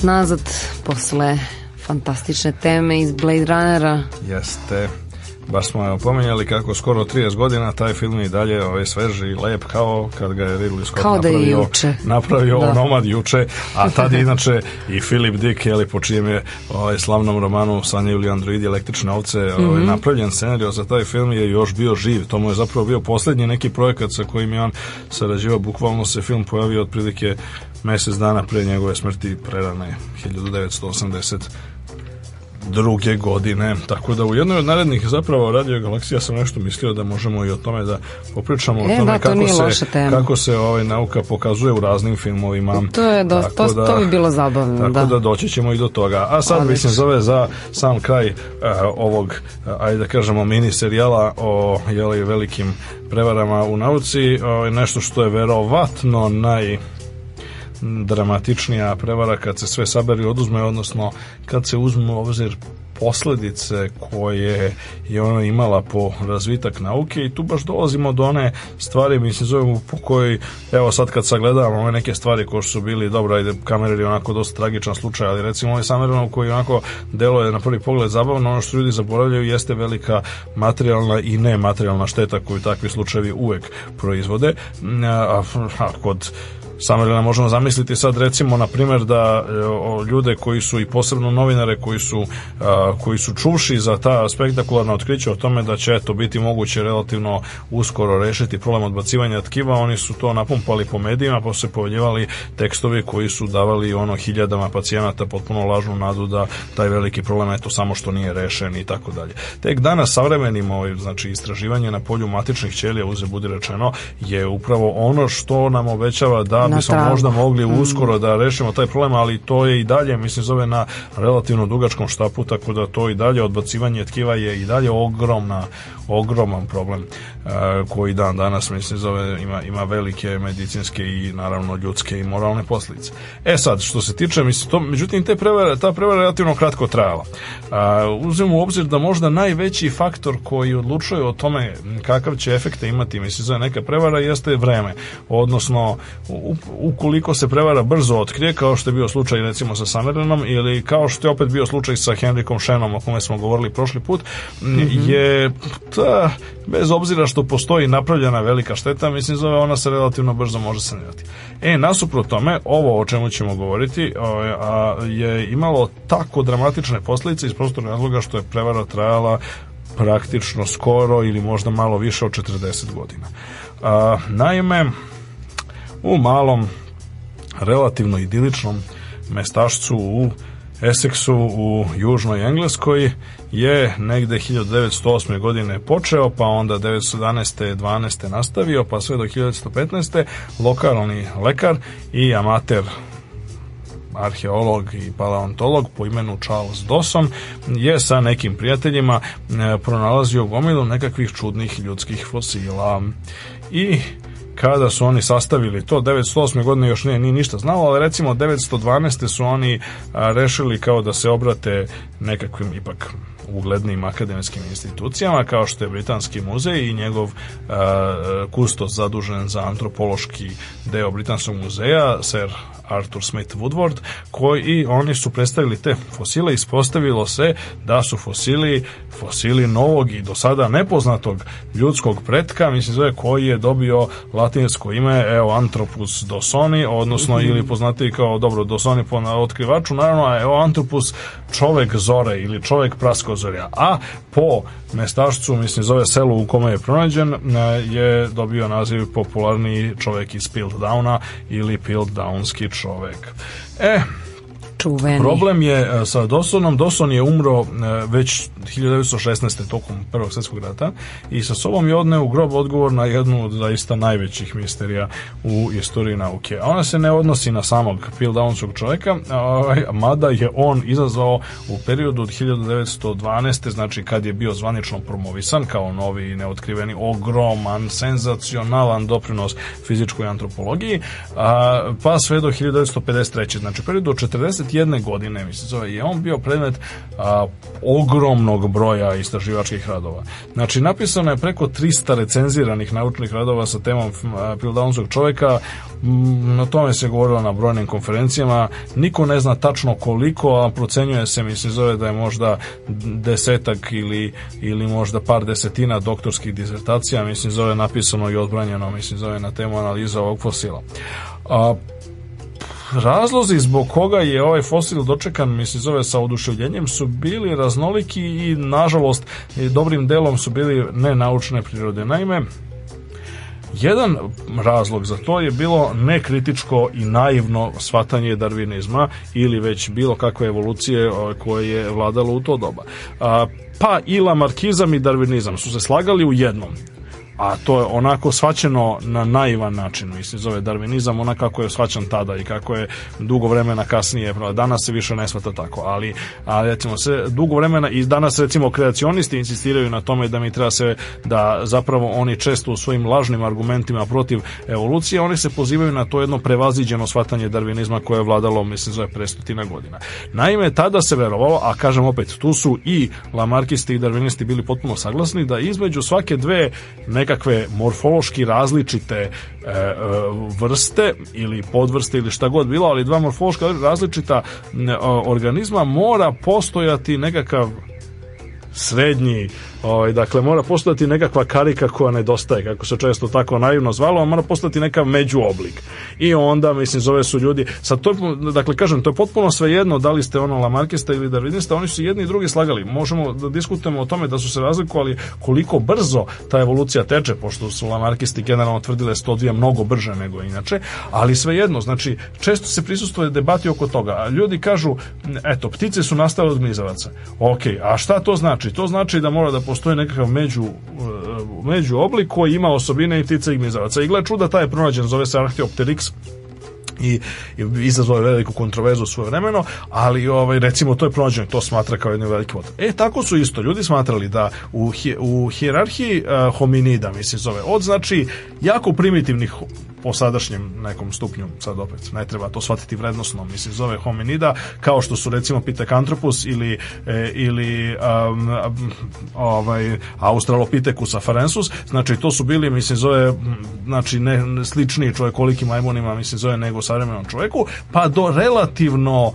nazad posle fantastične teme iz Blade Runnera. Jeste baš smo pominjali kako skoro 30 godina taj film i dalje ovaj, sveži i lep kao kad ga je Ridley Scott kao napravio, da je juče. napravio da. Nomad juče, a tad inače i Philip Dick, jeli, po čijem je ovaj, slavnom romanu Sanja Julija Androidi električne ovce ovaj, mm -hmm. napravljen scenarij za taj film je još bio živ, to mu je zapravo bio poslednji neki projekat sa kojim je on sarađivao, bukvalno se film pojavio otprilike mesec dana pre njegove smrti prerane 1980 druge godine. Tako da u jednoj od narednih zapravo Radio Galaksija sam nešto mislio da možemo i o tome da popričamo e, o tome da, to kako, se, kako se ovaj nauka pokazuje u raznim filmovima. To je do, to, da, to bi bilo zabavno. Tako da. da doći ćemo i do toga. A sad mislim zove za sam kraj uh, ovog, uh, ajde da kažemo, mini serijala o jeli, velikim prevarama u nauci. Uh, nešto što je verovatno naj dramatičnija prevara kad se sve sabere oduzme, odnosno kad se uzmu obzir posledice koje je ona imala po razvitak nauke i tu baš dolazimo do one stvari mislim zovemo po kojoj evo sad kad sagledavamo ove neke stvari koje su bili dobro, ajde kamerer je onako dosta tragičan slučaj ali recimo ovaj Samerov koji onako delo je na prvi pogled zabavno ono što ljudi zaboravljaju jeste velika materijalna i nematerijalna šteta koju takvi slučajevi uvek proizvode a, a kod Samerljena da možemo zamisliti sad recimo na primjer da e, ljude koji su i posebno novinare koji su, koji su čuvši za ta spektakularna otkrića o tome da će to biti moguće relativno uskoro rešiti problem odbacivanja tkiva, oni su to napumpali po medijima, pa se pojavljivali tekstovi koji su davali ono hiljadama pacijenata potpuno lažnu nadu da taj veliki problem eto samo što nije rešen i tako dalje. Tek danas savremenim ovim, znači istraživanje na polju matičnih ćelija uze budi rečeno je upravo ono što nam obećava da Da bismo tragu. možda mogli mm. uskoro da rešimo taj problem, ali to je i dalje, mislim, zove na relativno dugačkom štapu, tako da to i dalje odbacivanje tkiva je i dalje ogromna, ogroman problem e, koji dan danas, mislim, zove ima, ima velike medicinske i naravno ljudske i moralne posljedice. E sad, što se tiče, mislim, to, međutim, te prevara, ta prevara relativno kratko trajala. E, Uzmemo u obzir da možda najveći faktor koji odlučuje o tome kakav će efekte imati, mislim, zove neka prevara, jeste vreme. Odnosno, u ukoliko se prevara brzo otkrije, kao što je bio slučaj recimo sa Sunderlandom ili kao što je opet bio slučaj sa Henrikom Shenom o kome smo govorili prošli put, mm -hmm. je ta, bez obzira što postoji napravljena velika šteta, mislim zove ona se relativno brzo može sanirati. E, nasuprot tome, ovo o čemu ćemo govoriti a, je imalo tako dramatične posledice iz prostog razloga što je prevara trajala praktično skoro ili možda malo više od 40 godina. A, naime, u malom, relativno idiličnom mestašcu u Essexu u južnoj Engleskoj je negde 1908. godine počeo, pa onda 1917. 12. nastavio, pa sve do 1915. lokalni lekar i amater arheolog i paleontolog po imenu Charles Dawson je sa nekim prijateljima e, pronalazio gomilu nekakvih čudnih ljudskih fosila i kada su oni sastavili to, 908. godine još nije, ni ništa znalo, ali recimo 912. su oni rešili kao da se obrate nekakvim ipak uglednim akademskim institucijama kao što je Britanski muzej i njegov uh, kustos zadužen za antropološki deo Britanskog muzeja, Sir Arthur Smith Woodward, koji i oni su predstavili te fosile, ispostavilo se da su fosili, fosili novog i do sada nepoznatog ljudskog pretka, mislim zove, koji je dobio latinsko ime, evo, Antropus dosoni, odnosno, ili poznati kao, dobro, dosoni po otkrivaču, naravno, a evo, Antropus čovek zore ili čovek praskozorja, a po mestašcu, mislim, zove selu u kome je pronađen, e, je dobio naziv popularni čovek iz Piltdowna ili Piltdownski čovek. E, čuveni. Problem je e, sa Dosonom, Doson je umro e, već 1916. tokom Prvog svetskog rata i sa sobom je odneo u grob odgovor na jednu od zaista najvećih misterija u istoriji nauke. ona se ne odnosi na samog Phil Downskog čovjeka, mada je on izazvao u periodu od 1912. znači kad je bio zvanično promovisan kao novi i neotkriveni ogroman, senzacionalan doprinos fizičkoj antropologiji, pa sve do 1953. Znači, periodu od 40 21 godine, mislim zove, je on bio predmet a, ogromnog broja istraživačkih radova. Znači, napisano je preko 300 recenziranih naučnih radova sa temom Pildaunskog čoveka, na mm, tome se govorilo na brojnim konferencijama, niko ne zna tačno koliko, a procenjuje se, mislim zove, da je možda desetak ili, ili možda par desetina doktorskih disertacija, mislim zove, napisano i odbranjeno, mislim zove, na temu analiza ovog fosila. A, razlozi zbog koga je ovaj fosil dočekan, mislim zove, sa oduševljenjem su bili raznoliki i nažalost dobrim delom su bili nenaučne prirode. Naime, jedan razlog za to je bilo nekritičko i naivno shvatanje darvinizma ili već bilo kakve evolucije koje je vladalo u to doba. Pa i lamarkizam i darvinizam su se slagali u jednom a to je onako svaćeno na naivan način, mislim, zove darvinizam, ona kako je svaćan tada i kako je dugo vremena kasnije, danas se više ne smata tako, ali, ali recimo se dugo vremena i danas recimo kreacionisti insistiraju na tome da mi treba se da zapravo oni često u svojim lažnim argumentima protiv evolucije, oni se pozivaju na to jedno prevaziđeno shvatanje darvinizma koje je vladalo, mislim, zove prestotina godina. Naime, tada se verovalo, a kažem opet, tu su i lamarkisti i darvinisti bili potpuno saglasni da između svake dve nekakve morfološki različite e, e, vrste ili podvrste ili šta god bilo, ali dva morfološka različita e, organizma mora postojati nekakav srednji Ovaj, dakle, mora postati nekakva karika koja nedostaje, kako se često tako naivno zvalo, a mora postati neka međuoblik. I onda, mislim, zove su ljudi, sa to, dakle, kažem, to je potpuno svejedno da li ste ono Lamarkista ili Darwinista, oni su jedni i drugi slagali. Možemo da diskutujemo o tome da su se razlikovali koliko brzo ta evolucija teče, pošto su Lamarkisti generalno tvrdile 102 mnogo brže nego inače, ali svejedno, znači, često se prisustvuje debati oko toga, a ljudi kažu, eto, ptice su nastale od mizavaca. Ok, a šta to znači? To znači da mora da postoji nekakav među, e, među oblik koji ima osobine i ptica iglizavaca. I gle čuda, taj je pronađen, zove se Archeopteryx i, i izazvao je veliku kontroverzu svoje vremeno, ali ovaj, recimo to je pronađeno, to smatra kao jednu veliku vodu. E, tako su isto ljudi smatrali da u, u hijerarhiji uh, hominida, mislim zove, od znači jako primitivnih po sadašnjem nekom stupnju, sad opet, ne treba to shvatiti vrednostno, mislim, zove hominida, kao što su recimo Pitekantropus ili, e, ili um, ovaj, Australopithecus afarensus, znači to su bili, mislim, zove, znači ne, sličniji čovjek kolikim majmonima, mislim, zove nego savremenom čovjeku, pa do relativno, uh,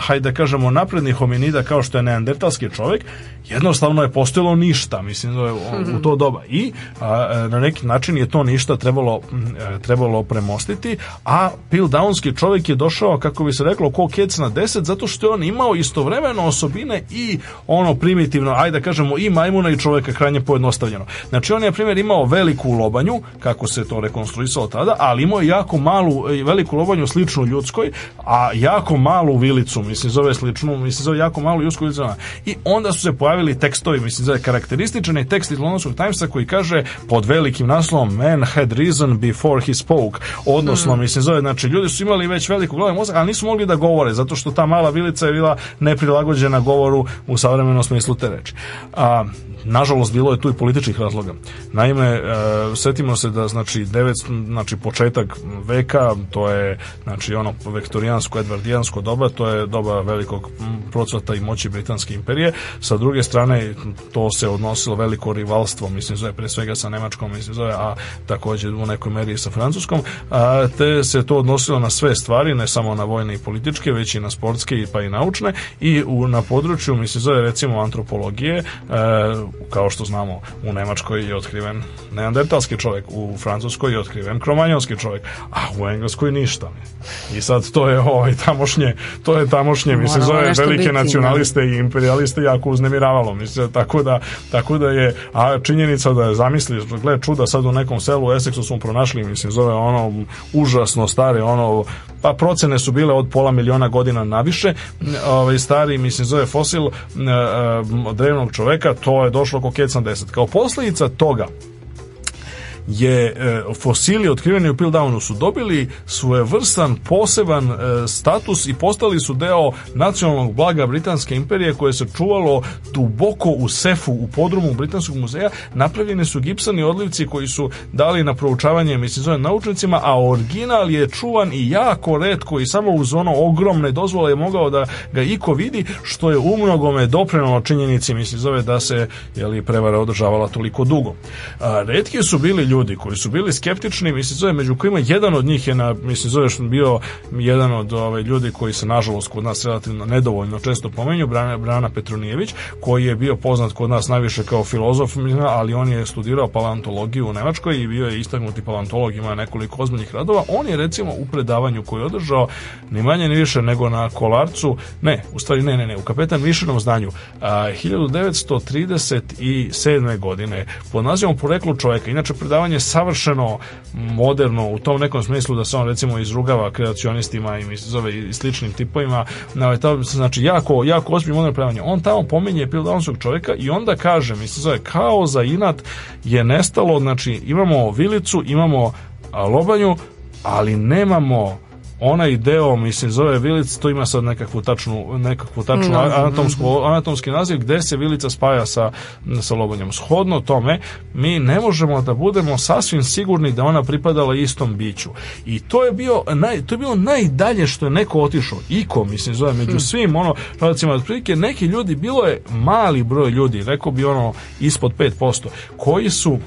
hajde da kažemo, naprednih hominida kao što je neandertalski čovjek jednostavno je postojalo ništa, mislim, da je u to doba. I a, na neki način je to ništa trebalo, e, trebalo premostiti, a Pildownski čovjek je došao, kako bi se reklo, ko kec na 10, zato što je on imao istovremeno osobine i ono primitivno, ajde da kažemo, i majmuna i čovjeka krajnje pojednostavljeno. Znači, on je, primjer, imao veliku lobanju, kako se to rekonstruisalo tada, ali imao je jako malu, e, veliku lobanju sličnu ljudskoj, a jako malu vilicu, mislim, zove sličnu, mislim, zove jako malu ljudsku vilicu. I onda su se pojavili bavili tekstovi, mislim, zove karakterističan tekst iz Londonskog Timesa koji kaže pod velikim naslovom Man had reason before he spoke, odnosno, mm. mislim, zove, znači, ljudi su imali već veliku glavu mozak, ali nisu mogli da govore, zato što ta mala vilica je bila neprilagođena govoru u savremenom smislu te reči. A, Nažalost, bilo je tu i političkih razloga. Naime, e, setimo se da, znači, 9, znači, početak veka, to je, znači, ono, vektorijansko, edvardijansko doba, to je doba velikog procvata i moći Britanske imperije. Sa druge strane, to se odnosilo veliko rivalstvo, mislim, zove, pre svega sa Nemačkom, mislim, zove, a takođe u nekoj meri i sa Francuskom, a, te se to odnosilo na sve stvari, ne samo na vojne i političke, već i na sportske, pa i naučne, i u, na području, mislim, zove, recimo, antropologije, e, kao što znamo, u Nemačkoj je otkriven neandertalski čovjek, u Francuskoj je otkriven kromanjonski čovjek, a u Engleskoj ništa. I sad to je ovaj tamošnje, to je tamošnje, mislim, zove velike biti, da. nacionaliste ne? i imperialiste jako uznemiravalo, mislim, tako da, tako da je, a činjenica da je zamisli, gled čuda, sad u nekom selu u Essexu smo pronašli, mislim, zove ono užasno stare, ono, pa procene su bile od pola miliona godina na više, ovaj, stari, mislim, zove fosil eh, eh, drevnog čoveka, to je do došlo oko Kecan 10. Kao posledica toga, je e, fosili otkriveni u Pildownu su dobili svojevrstan poseban e, status i postali su deo nacionalnog blaga Britanske imperije koje se čuvalo duboko u sefu u podrumu Britanskog muzeja. Napravljene su gipsani odlivci koji su dali na proučavanje mislim naučnicima, a original je čuvan i jako redko i samo uz ono ogromne dozvole je mogao da ga iko vidi, što je umnogome doprinalo činjenici, mislim zove, da se je li prevara održavala toliko dugo. A, redki su bili ljudi koji su bili skeptični, mislim zove, među kojima jedan od njih je na, mislim zove, bio jedan od ovaj, ljudi koji se nažalost kod nas relativno nedovoljno često pomenju, Brana, Brana Petronijević, koji je bio poznat kod nas najviše kao filozof, ali on je studirao paleontologiju u Nemačkoj i bio je istaknuti paleontolog, ima nekoliko ozbiljnih radova. On je recimo u predavanju koji je održao ni manje ni više nego na Kolarcu, ne, u stvari ne, ne, ne, u Kapetan Višenom znanju, a, 1937. godine pod nazivom Poreklo čovjeka, inače predavanje izdavanje savršeno moderno u tom nekom smislu da se on recimo izrugava kreacionistima i zove i sličnim tipovima na ovaj to znači jako jako ozbiljno moderno predavanje on tamo pominje Pildansog čovjeka i onda kaže mi se zove kao za inat je nestalo znači imamo vilicu imamo lobanju ali nemamo onaj deo, mislim, zove vilica, to ima sad nekakvu tačnu, nekakvu tačnu no, mhm. anatomsku, anatomski naziv gde se vilica spaja sa, sa lobanjem. Shodno tome, mi ne možemo da budemo sasvim sigurni da ona pripadala istom biću. I to je bio naj, to je bilo najdalje što je neko otišao. Iko, mislim, zove među hmm. svim ono, radicima, otprilike neki ljudi, bilo je mali broj ljudi, rekao bi ono ispod 5%, koji su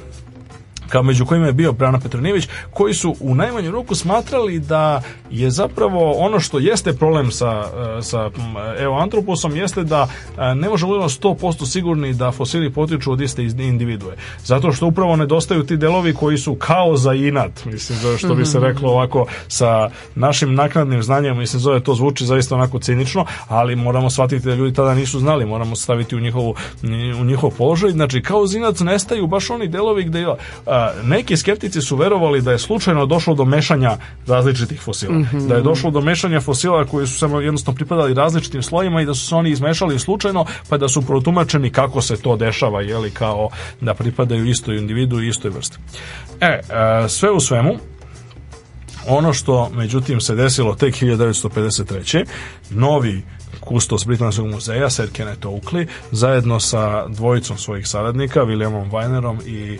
kao među kojima je bio Brana Petronijević, koji su u najmanju ruku smatrali da je zapravo ono što jeste problem sa, eh, sa mm, evo, eoantroposom jeste da eh, ne možemo biti 100% sigurni da fosili potiču od iste individue. Zato što upravo nedostaju ti delovi koji su kao za inat, mislim, zove što bi se mhm. reklo ovako sa našim naknadnim znanjem, mislim, zove to zvuči zaista onako cinično, ali moramo shvatiti da ljudi tada nisu znali, moramo staviti u, njihovu, u njihov položaj. Znači, kao zinac nestaju baš oni delovi gde a, eh, da neki skeptici su verovali da je slučajno došlo do mešanja različitih fosila. Mm -hmm. Da je došlo do mešanja fosila koji su samo jednostavno pripadali različitim slojima i da su se oni izmešali slučajno, pa da su protumačeni kako se to dešava, jeli kao da pripadaju istoj individu i istoj vrsti. E, e, sve u svemu, ono što međutim se desilo tek 1953. Novi kustos Britanskog muzeja, Sir Kenneth Oakley, zajedno sa dvojicom svojih saradnika, Williamom Weinerom i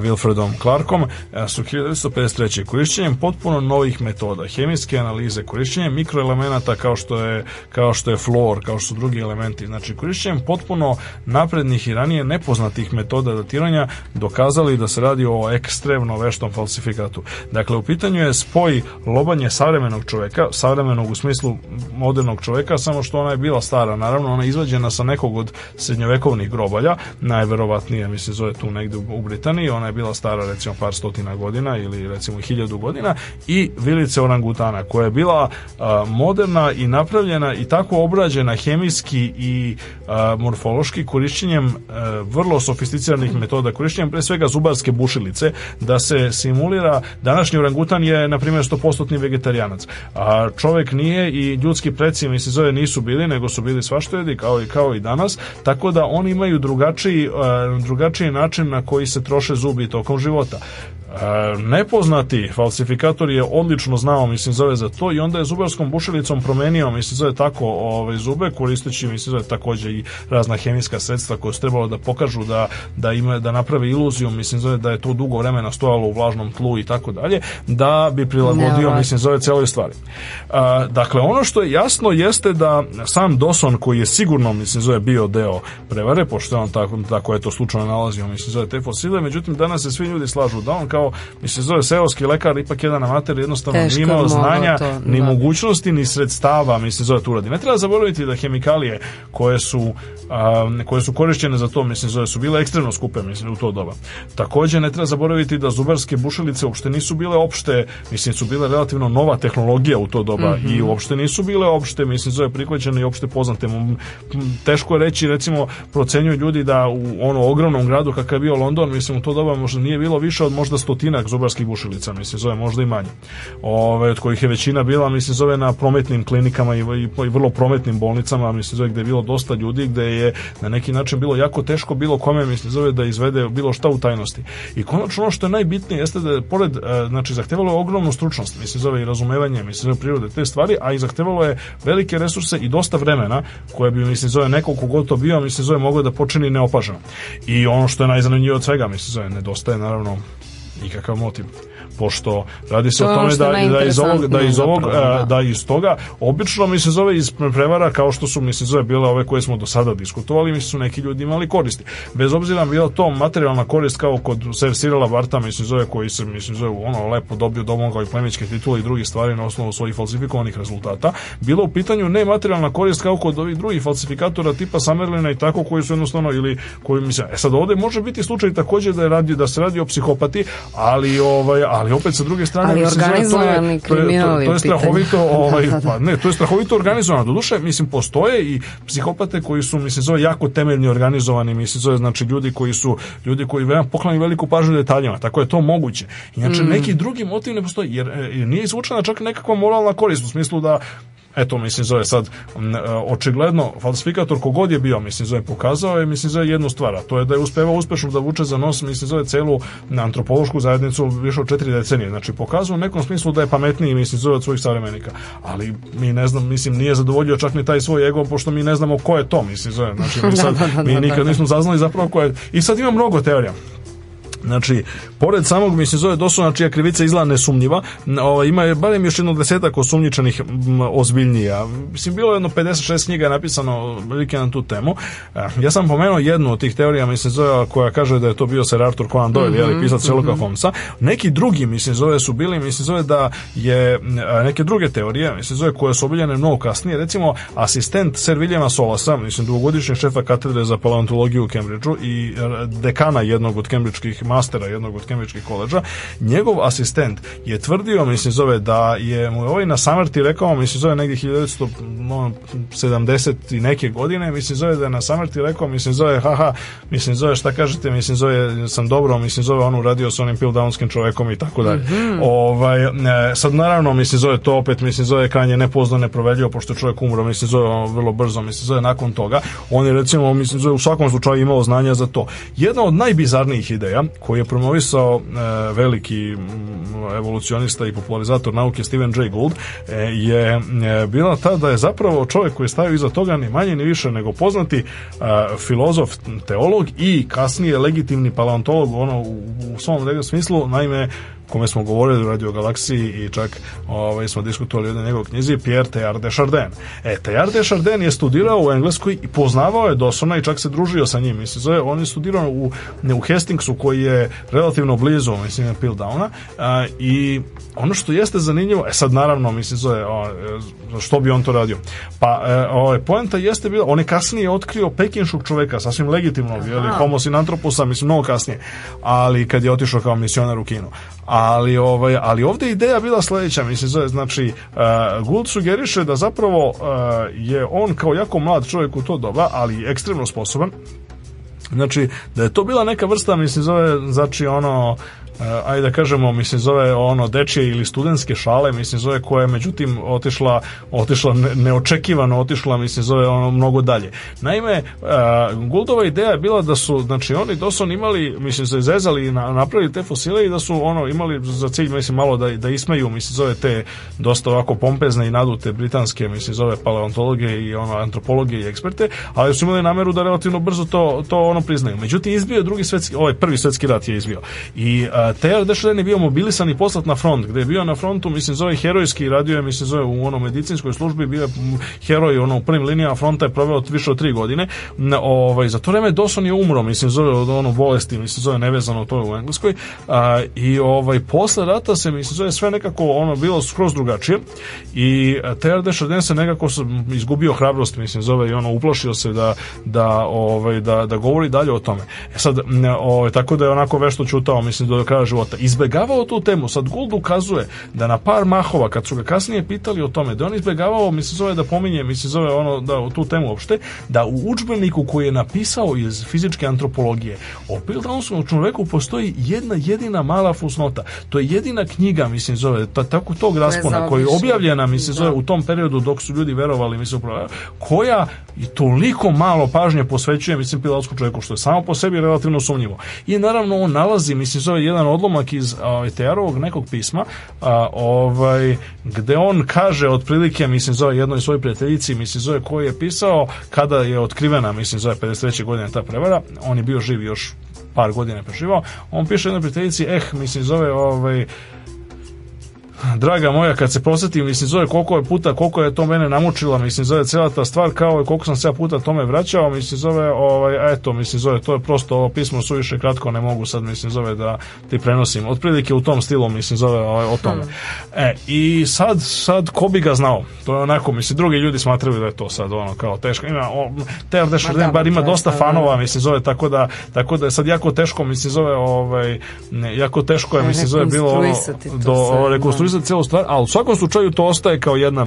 Wilfredom Clarkom su 1953. korišćenjem potpuno novih metoda, hemijske analize, korišćenjem mikroelemenata kao što je kao što je flor, kao što su drugi elementi, znači korišćenjem potpuno naprednih i ranije nepoznatih metoda datiranja dokazali da se radi o ekstremno veštom falsifikatu. Dakle, u pitanju je spoj lobanje savremenog čoveka, savremenog u smislu modernog čoveka, samo što ona je bila stara, naravno ona je izvađena sa nekog od srednjovekovnih grobalja, najverovatnije, mislim, zove tu negde u Britaniji, Amazoni, ona je bila stara recimo par stotina godina ili recimo hiljadu godina i vilice orangutana koja je bila a, moderna i napravljena i tako obrađena hemijski i a, morfološki korišćenjem a, vrlo sofisticiranih metoda, korišćenjem pre svega zubarske bušilice da se simulira današnji orangutan je na primjer 100% vegetarijanac. A čovek nije i ljudski preci mi se zove nisu bili, nego su bili svaštojedi kao i kao i danas, tako da oni imaju drugačiji drugačiji način na koji se troši loše zubi tokom života. E, nepoznati falsifikator je odlično znao, mislim, zove za to i onda je zubarskom bušilicom promenio, mislim, zove tako ove, ovaj, zube, koristeći, mislim, zove takođe i razna hemijska sredstva koje su trebalo da pokažu da, da, ima, da naprave iluziju, mislim, zove da je to dugo vremena stojalo u vlažnom tlu i tako dalje, da bi prilagodio, ne, mislim, zove celoj stvari. A, e, dakle, ono što je jasno jeste da sam Dawson, koji je sigurno, mislim, zove bio deo prevare, pošto je on tako, tako je to slučajno nalazio, mislim, zove te fosile, međutim, danas se svi ljudi slažu da on kao kao, mislim, zove seoski lekar, ipak jedan amater jednostavno Teško nije imao znanja, to, ni da. mogućnosti, ni sredstava, mislim, zove to uradi. Ne treba zaboraviti da hemikalije koje su, a, koje su korišćene za to, mislim, zove su bile ekstremno skupe, mislim, u to doba. Takođe, ne treba zaboraviti da zubarske bušilice uopšte nisu bile opšte, mislim, su bile relativno nova tehnologija u to doba mm -hmm. i uopšte nisu bile opšte, mislim, zove prihvaćene i opšte poznate. Teško je reći, recimo, procenjuju ljudi da u ono ogromnom gradu kakav je bio London, mislim, u to doba možda nije bilo više od možda sto stotinak zubarskih bušilica, mislim, zove možda i manje, ove, od kojih je većina bila, mislim, zove na prometnim klinikama i, i, i vrlo prometnim bolnicama, mislim, zove gde je bilo dosta ljudi, gde je na neki način bilo jako teško bilo kome, mislim, zove da izvede bilo šta u tajnosti. I konačno ono što je najbitnije jeste da je pored, e, znači, zahtevalo je ogromnu stručnost, mislim, zove i razumevanje, mislim, zove prirode te stvari, a i zahtevalo je velike resurse i dosta vremena koje bi, mislim, zove neko kogod to bio, mislim, zove mogao da počini neopaženo. I ono što je najzanimljivije od svega, mislim, zove nedostaje, naravno, никакой моты pošto radi se to o tome da, da iz ovog, da iz, ovog da. da iz toga obično mi se zove iz prevara kao što su mi se zove bile ove koje smo do sada diskutovali mi su neki ljudi imali koristi bez obzira bilo to materijalna korist kao kod Ser Varta Barta mislim zove koji se mislim zove ono lepo dobio domogao i plemičke titule i drugi stvari na osnovu svojih falsifikovanih rezultata bilo u pitanju ne materijalna korist kao kod ovih drugih falsifikatora tipa Samerlina i tako koji su jednostavno ili koji mislim e sad ovde može biti slučaj takođe da je radi da se radi o psihopati ali ovaj ali ali opet sa druge strane ali znači, organizovani to to je, to, je, to strahovito da, ovaj, da, da. pa, ne, to je strahovito organizovano doduše mislim postoje i psihopate koji su mislim zove jako temeljni organizovani mislim zove znači ljudi koji su ljudi koji veoma poklanju veliku pažnju detaljima tako je to moguće inače mm. neki drugi motiv ne postoji jer, jer nije izvučena čak nekakva moralna korist u smislu da eto, mislim, zove sad, e, očigledno, falsifikator kogod je bio, mislim, zove, pokazao je, mislim, zove, jednu stvar, a to je da je uspevao uspešno da vuče za nos, mislim, zove, celu antropološku zajednicu više od četiri decenije. Znači, pokazao u nekom smislu da je pametniji, mislim, zove, od svojih savremenika. Ali, mi ne znam, mislim, nije zadovoljio čak ni taj svoj ego, pošto mi ne znamo ko je to, mislim, zove. Znači, mi, da, sad, da, da, mi nikad nismo saznali zapravo ko je. I sad ima mnogo teorija. Znači, pored samog, mislim, zove Dosona, čija krivica izgleda nesumnjiva, o, ovaj, ima je barem još jedno desetak osumnjičenih ozbiljnija. Mislim, bilo je jedno 56 knjiga napisano like na tu temu. E, ja sam pomenuo jednu od tih teorija, mislim, zove, koja kaže da je to bio Sir Arthur Conan Doyle, mm -hmm, jeli, mhm, pisac mm -hmm. Sherlocka mhm. Holmesa. Neki drugi, mislim, zove su bili, mislim, zove da je e, neke druge teorije, mislim, zove koje su obiljene mnogo kasnije, recimo, asistent Sir Williama Solasa, mislim, dugogodišnji šefa katedre za paleontologiju u Cambridgeu i e, dekana jednog od kembričkih mastera jednog od Cambridge koleđa, njegov asistent je tvrdio, mislim zove, da je mu ovaj na samrti rekao, mislim zove negdje 1970 i neke godine, mislim zove da je na samrti rekao, mislim zove, haha, mislim zove, šta kažete, mislim zove, sam dobro, mislim zove, on uradio sa onim pildownskim čovekom i tako dalje. Ovaj, sad naravno, mislim zove, to opet, mislim zove, krajnje nepozno, neprovedljivo, pošto čovek umro, mislim zove, vrlo brzo, mislim zove, nakon toga, on je recimo, mislim zove, u svakom slučaju imao znanja za to. Jedna od najbizarnijih ideja koji je promovisao e, veliki evolucionista i popularizator nauke Steven Jay Gould e, je e, bila ta da je zapravo čovjek koji je stavio iza toga ni manje ni više nego poznati filozof, teolog i kasnije legitimni paleontolog ono u svom smislu, naime kome smo govorili u Radio Galaksiji i čak ovaj, smo diskutovali o jednoj njegovoj knjizi, Pierre Teilhard de Chardin. E, Teilhard de Chardin je studirao u Engleskoj i poznavao je Dosona i čak se družio sa njim. Mislim, zove, on je studirao u, u Hastingsu koji je relativno blizu, mislim, Piltdowna a, i ono što jeste zanimljivo, e sad naravno, mislim, zove, o, e, što bi on to radio? Pa, e, ovaj, poenta jeste bila, on je kasnije otkrio pekinškog čoveka, sasvim legitimno, je li, homo sinantropusa, mislim, mnogo kasnije, ali kad je otišao kao misionar u Kinu ali ovaj ali ovde ideja bila sledeća mislim znači uh, e, Gould sugeriše da zapravo uh, je on kao jako mlad čovjek u to doba ali ekstremno sposoban znači da je to bila neka vrsta mislim zove znači ono Eh, ajde da kažemo, mislim zove ono dečije ili studentske šale, mislim zove koja je međutim otišla, otišla neočekivano otišla, mislim zove ono mnogo dalje. Naime, eh, Guldova ideja je bila da su, znači oni doson da imali, mislim se zezali i napravili te fosile i da su ono imali za cilj, mislim malo da, da ismeju, mislim zove te dosta ovako pompezne i nadute britanske, mislim zove paleontologe i ono antropologe i eksperte, ali su imali nameru da relativno brzo to, to ono priznaju. Međutim, izbio drugi svetski, ovaj prvi svetski rat je izbio. I a, eh, Tejar Dešren je bio mobilisan i poslat na front, gde je bio na frontu, mislim, zove herojski, radio je, mislim, zove u ono medicinskoj službi, bio je heroj ono, u prvim linijama fronta je proveo više od tri godine. Ovaj, za to vreme Dawson je umro, mislim, zove od ono bolesti, mislim, zove nevezano to u Engleskoj. A, I ovaj, posle rata se, mislim, zove sve nekako ono bilo skroz drugačije i Tejar Dešren se nekako izgubio hrabrost, mislim, zove i ono uplašio se da, da, ovaj, da, da govori dalje o tome. E sad, ovaj, tako da je onako vešto čutao, mislim, do kraja kraja života. Izbegavao tu temu. Sad Gould ukazuje da na par mahova, kad su ga kasnije pitali o tome, da on izbegavao, mislim zove da pominje, mislim zove ono, da, tu temu uopšte, da u učbeniku koji je napisao iz fizičke antropologije o Piltonskom da čoveku postoji jedna jedina mala fusnota. To je jedina knjiga, mislim zove, ta, tako tog raspona koji je objavljena, mislim da. zove, u tom periodu dok su ljudi verovali, mislim, koja i toliko malo pažnje posvećuje, mislim, Pilotsko čoveku, što je samo po sebi relativno sumnjivo. I naravno on nalazi, mislim, zove jedan jedan odlomak iz ovaj, Tearovog nekog pisma a, ovaj, gde on kaže otprilike, mislim, zove jednoj svojoj prijateljici, mislim, zove koji je pisao kada je otkrivena, mislim, zove 53. godine ta prevara, on je bio živ još par godina preživao, on piše jednoj prijateljici, eh, mislim, zove ovaj, draga moja, kad se posjetim, mislim, zove koliko je puta, koliko je to mene namučila, mislim, zove cijela ta stvar, kao i koliko sam se puta tome vraćao, mislim, zove, ovaj, eto, mislim, zove, to je prosto ovo pismo suviše kratko, ne mogu sad, mislim, zove, da ti prenosim. Otprilike u tom stilu, mislim, zove, ovaj, o tome. E, i sad, sad, ko bi ga znao? To je onako, mislim, drugi ljudi smatraju da je to sad, ono, kao teško. Ima, o, Teor Dešarden, da, bar ima dosta fanova, mislim, zove, tako da, tako da je sad jako teško, mislim, zove, ovaj, ne, jako teško je, e, mislim, zove, bilo do, rekonstruisati analizati celu stvar, ali u svakom slučaju to ostaje kao jedna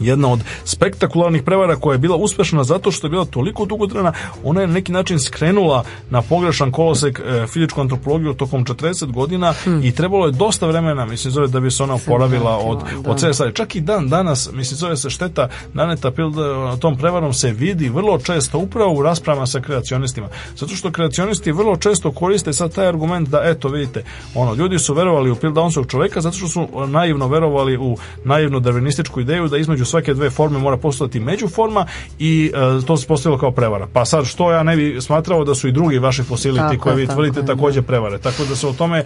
jedna od spektakularnih prevara koja je bila uspešna zato što je bila toliko dugotrena, ona je na neki način skrenula na pogrešan kolosek e, fizičku antropologiju tokom 40 godina hmm. i trebalo je dosta vremena, mislim zove, da bi se ona oporavila od, da. od sve Čak i dan danas, mislim zove se šteta naneta pil, e, tom prevarom se vidi vrlo često upravo u raspravama sa kreacionistima. Zato što kreacionisti vrlo često koriste sad taj argument da eto vidite, ono, ljudi su verovali u Pildaunsovog čoveka zato što su naivno verovali u naivno darwinističku ideju da između svake dve forme mora postojati međuforma i e, to se postavilo kao prevara. Pa sad što ja ne bi smatrao da su i drugi vaši fosiliti koje vi tvrdite da. takođe prevare. Tako da se o tome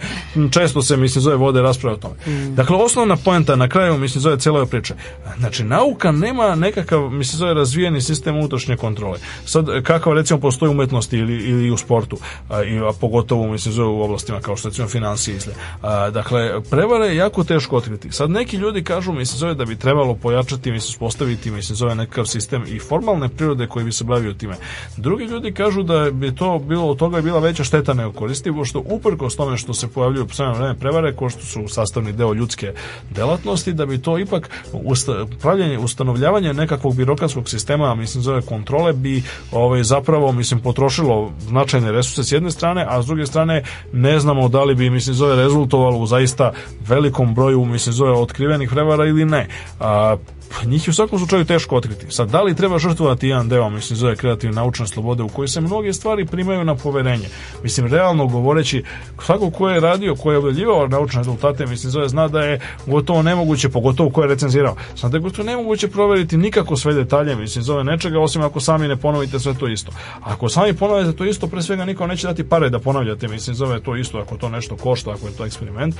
često se mislim zove vode rasprave o tome. Mm. Dakle osnovna poenta na kraju mislim zove cijela ove priče. Znači nauka nema nekakav mislim zove razvijeni sistem unutrašnje kontrole. Sad kakav recimo postoji umetnosti ili, ili u sportu a, i a pogotovo mislim zove u oblastima kao što recimo financije izle. A, dakle prevare je jako teško otkriti. Sad neki ljudi kažu mislim zove da bi trebalo pojačati mi se uspostaviti, mislim, zove nekakav sistem i formalne prirode koji bi se bavio time. Drugi ljudi kažu da bi to bilo od toga bila veća šteta nego koristi, pošto uprkos tome što se pojavljuju sve vreme prevare, ko što su sastavni deo ljudske delatnosti, da bi to ipak usta, pravljanje, ustanovljavanje nekakvog birokratskog sistema, mislim, zove kontrole, bi ovaj, zapravo, mislim, potrošilo značajne resurse s jedne strane, a s druge strane ne znamo da li bi, mislim, zove rezultovalo u zaista velikom broju, mislim, zove otkrivenih prevara ili ne. A, Pa njih je u svakom slučaju teško otkriti. Sad, da li treba žrtvovati jedan deo, mislim, zove kreativna naučna sloboda u kojoj se mnoge stvari primaju na poverenje. Mislim, realno govoreći, svako ko je radio, ko je objavljivao naučne rezultate, mislim, zove, zna da je gotovo nemoguće, pogotovo ko je recenzirao. Sad, da je gotovo nemoguće proveriti nikako sve detalje, mislim, zove nečega, osim ako sami ne ponovite sve to isto. Ako sami ponovite to isto, pre svega niko neće dati pare da ponavljate, mislim, zove to isto, ako to nešto košta, ako je to eksperiment.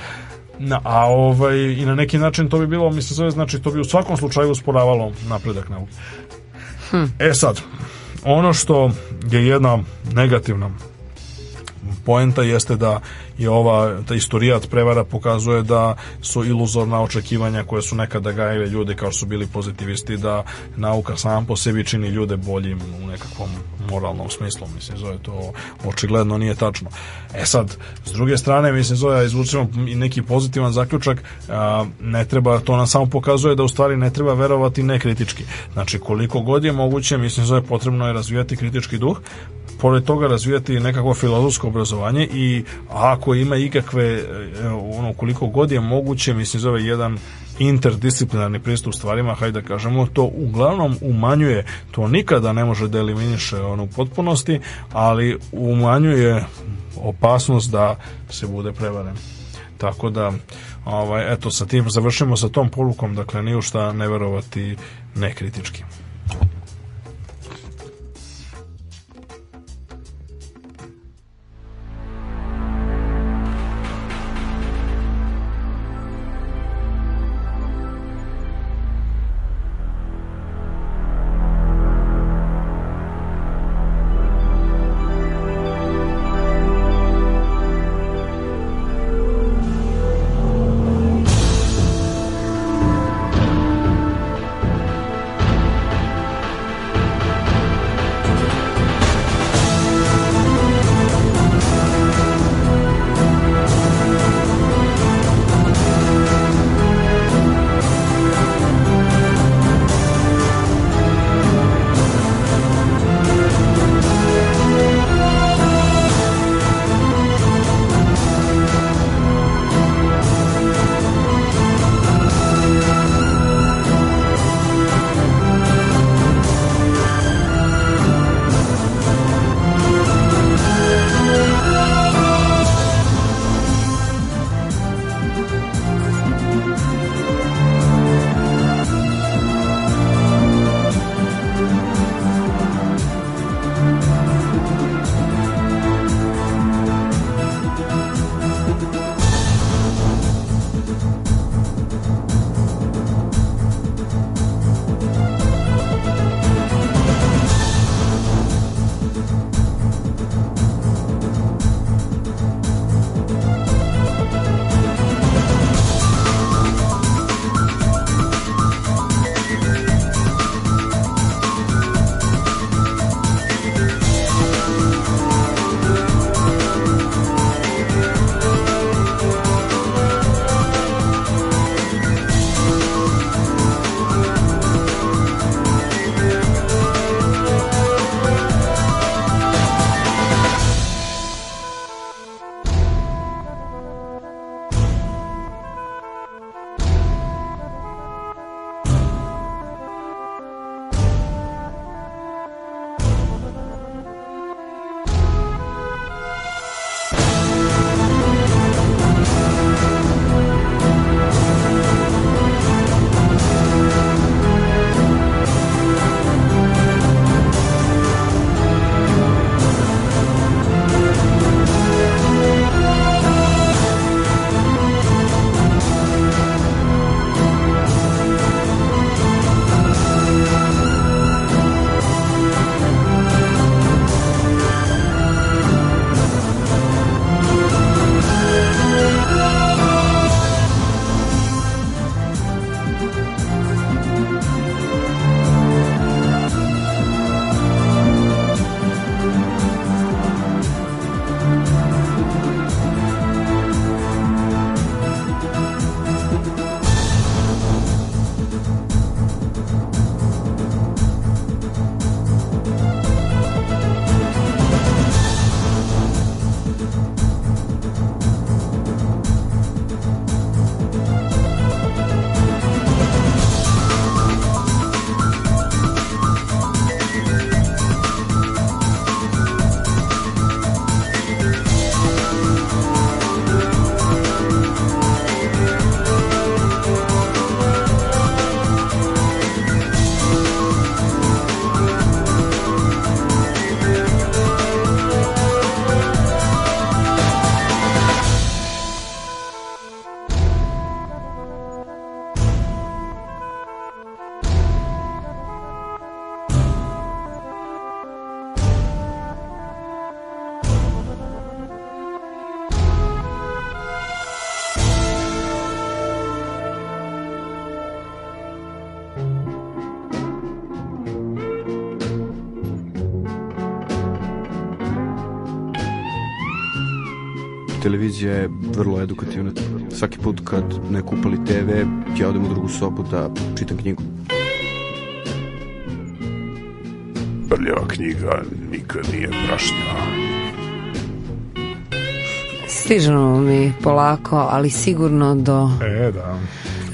Na, a ovaj, i na neki način to bi bilo, mislim sve, znači to bi u svakom slučaju usporavalo napredak nauke. Hm. E sad, ono što je jedna negativna poenta jeste da je ova, ta istorijat prevara pokazuje da su iluzorna očekivanja koje su nekada gajile ljude kao što su bili pozitivisti, da nauka sam po sebi čini ljude boljim u nekakvom moralnom smislu, mislim, zove to očigledno nije tačno. E sad, s druge strane, mislim, zove, izvučimo i neki pozitivan zaključak, a, ne treba, to nam samo pokazuje da u stvari ne treba verovati nekritički. Znači, koliko god je moguće, mislim, zove, potrebno je razvijati kritički duh, pored toga razvijati nekakvo filozofsko obrazovanje i ako ima ikakve e, ono koliko god je moguće mislim zove jedan interdisciplinarni pristup stvarima, hajde da kažemo, to uglavnom umanjuje, to nikada ne može da eliminiše ono u potpunosti, ali umanjuje opasnost da se bude prevaren. Tako da, ovaj, eto, sa tim završimo sa tom porukom, dakle, ni u šta ne verovati nekritički. je vrlo edukativna. Svaki put kad neko upali TV, ja odem u drugu sobu da čitam knjigu. Prljava knjiga nikad nije prašnjava. Stižemo mi polako, ali sigurno do... E, da.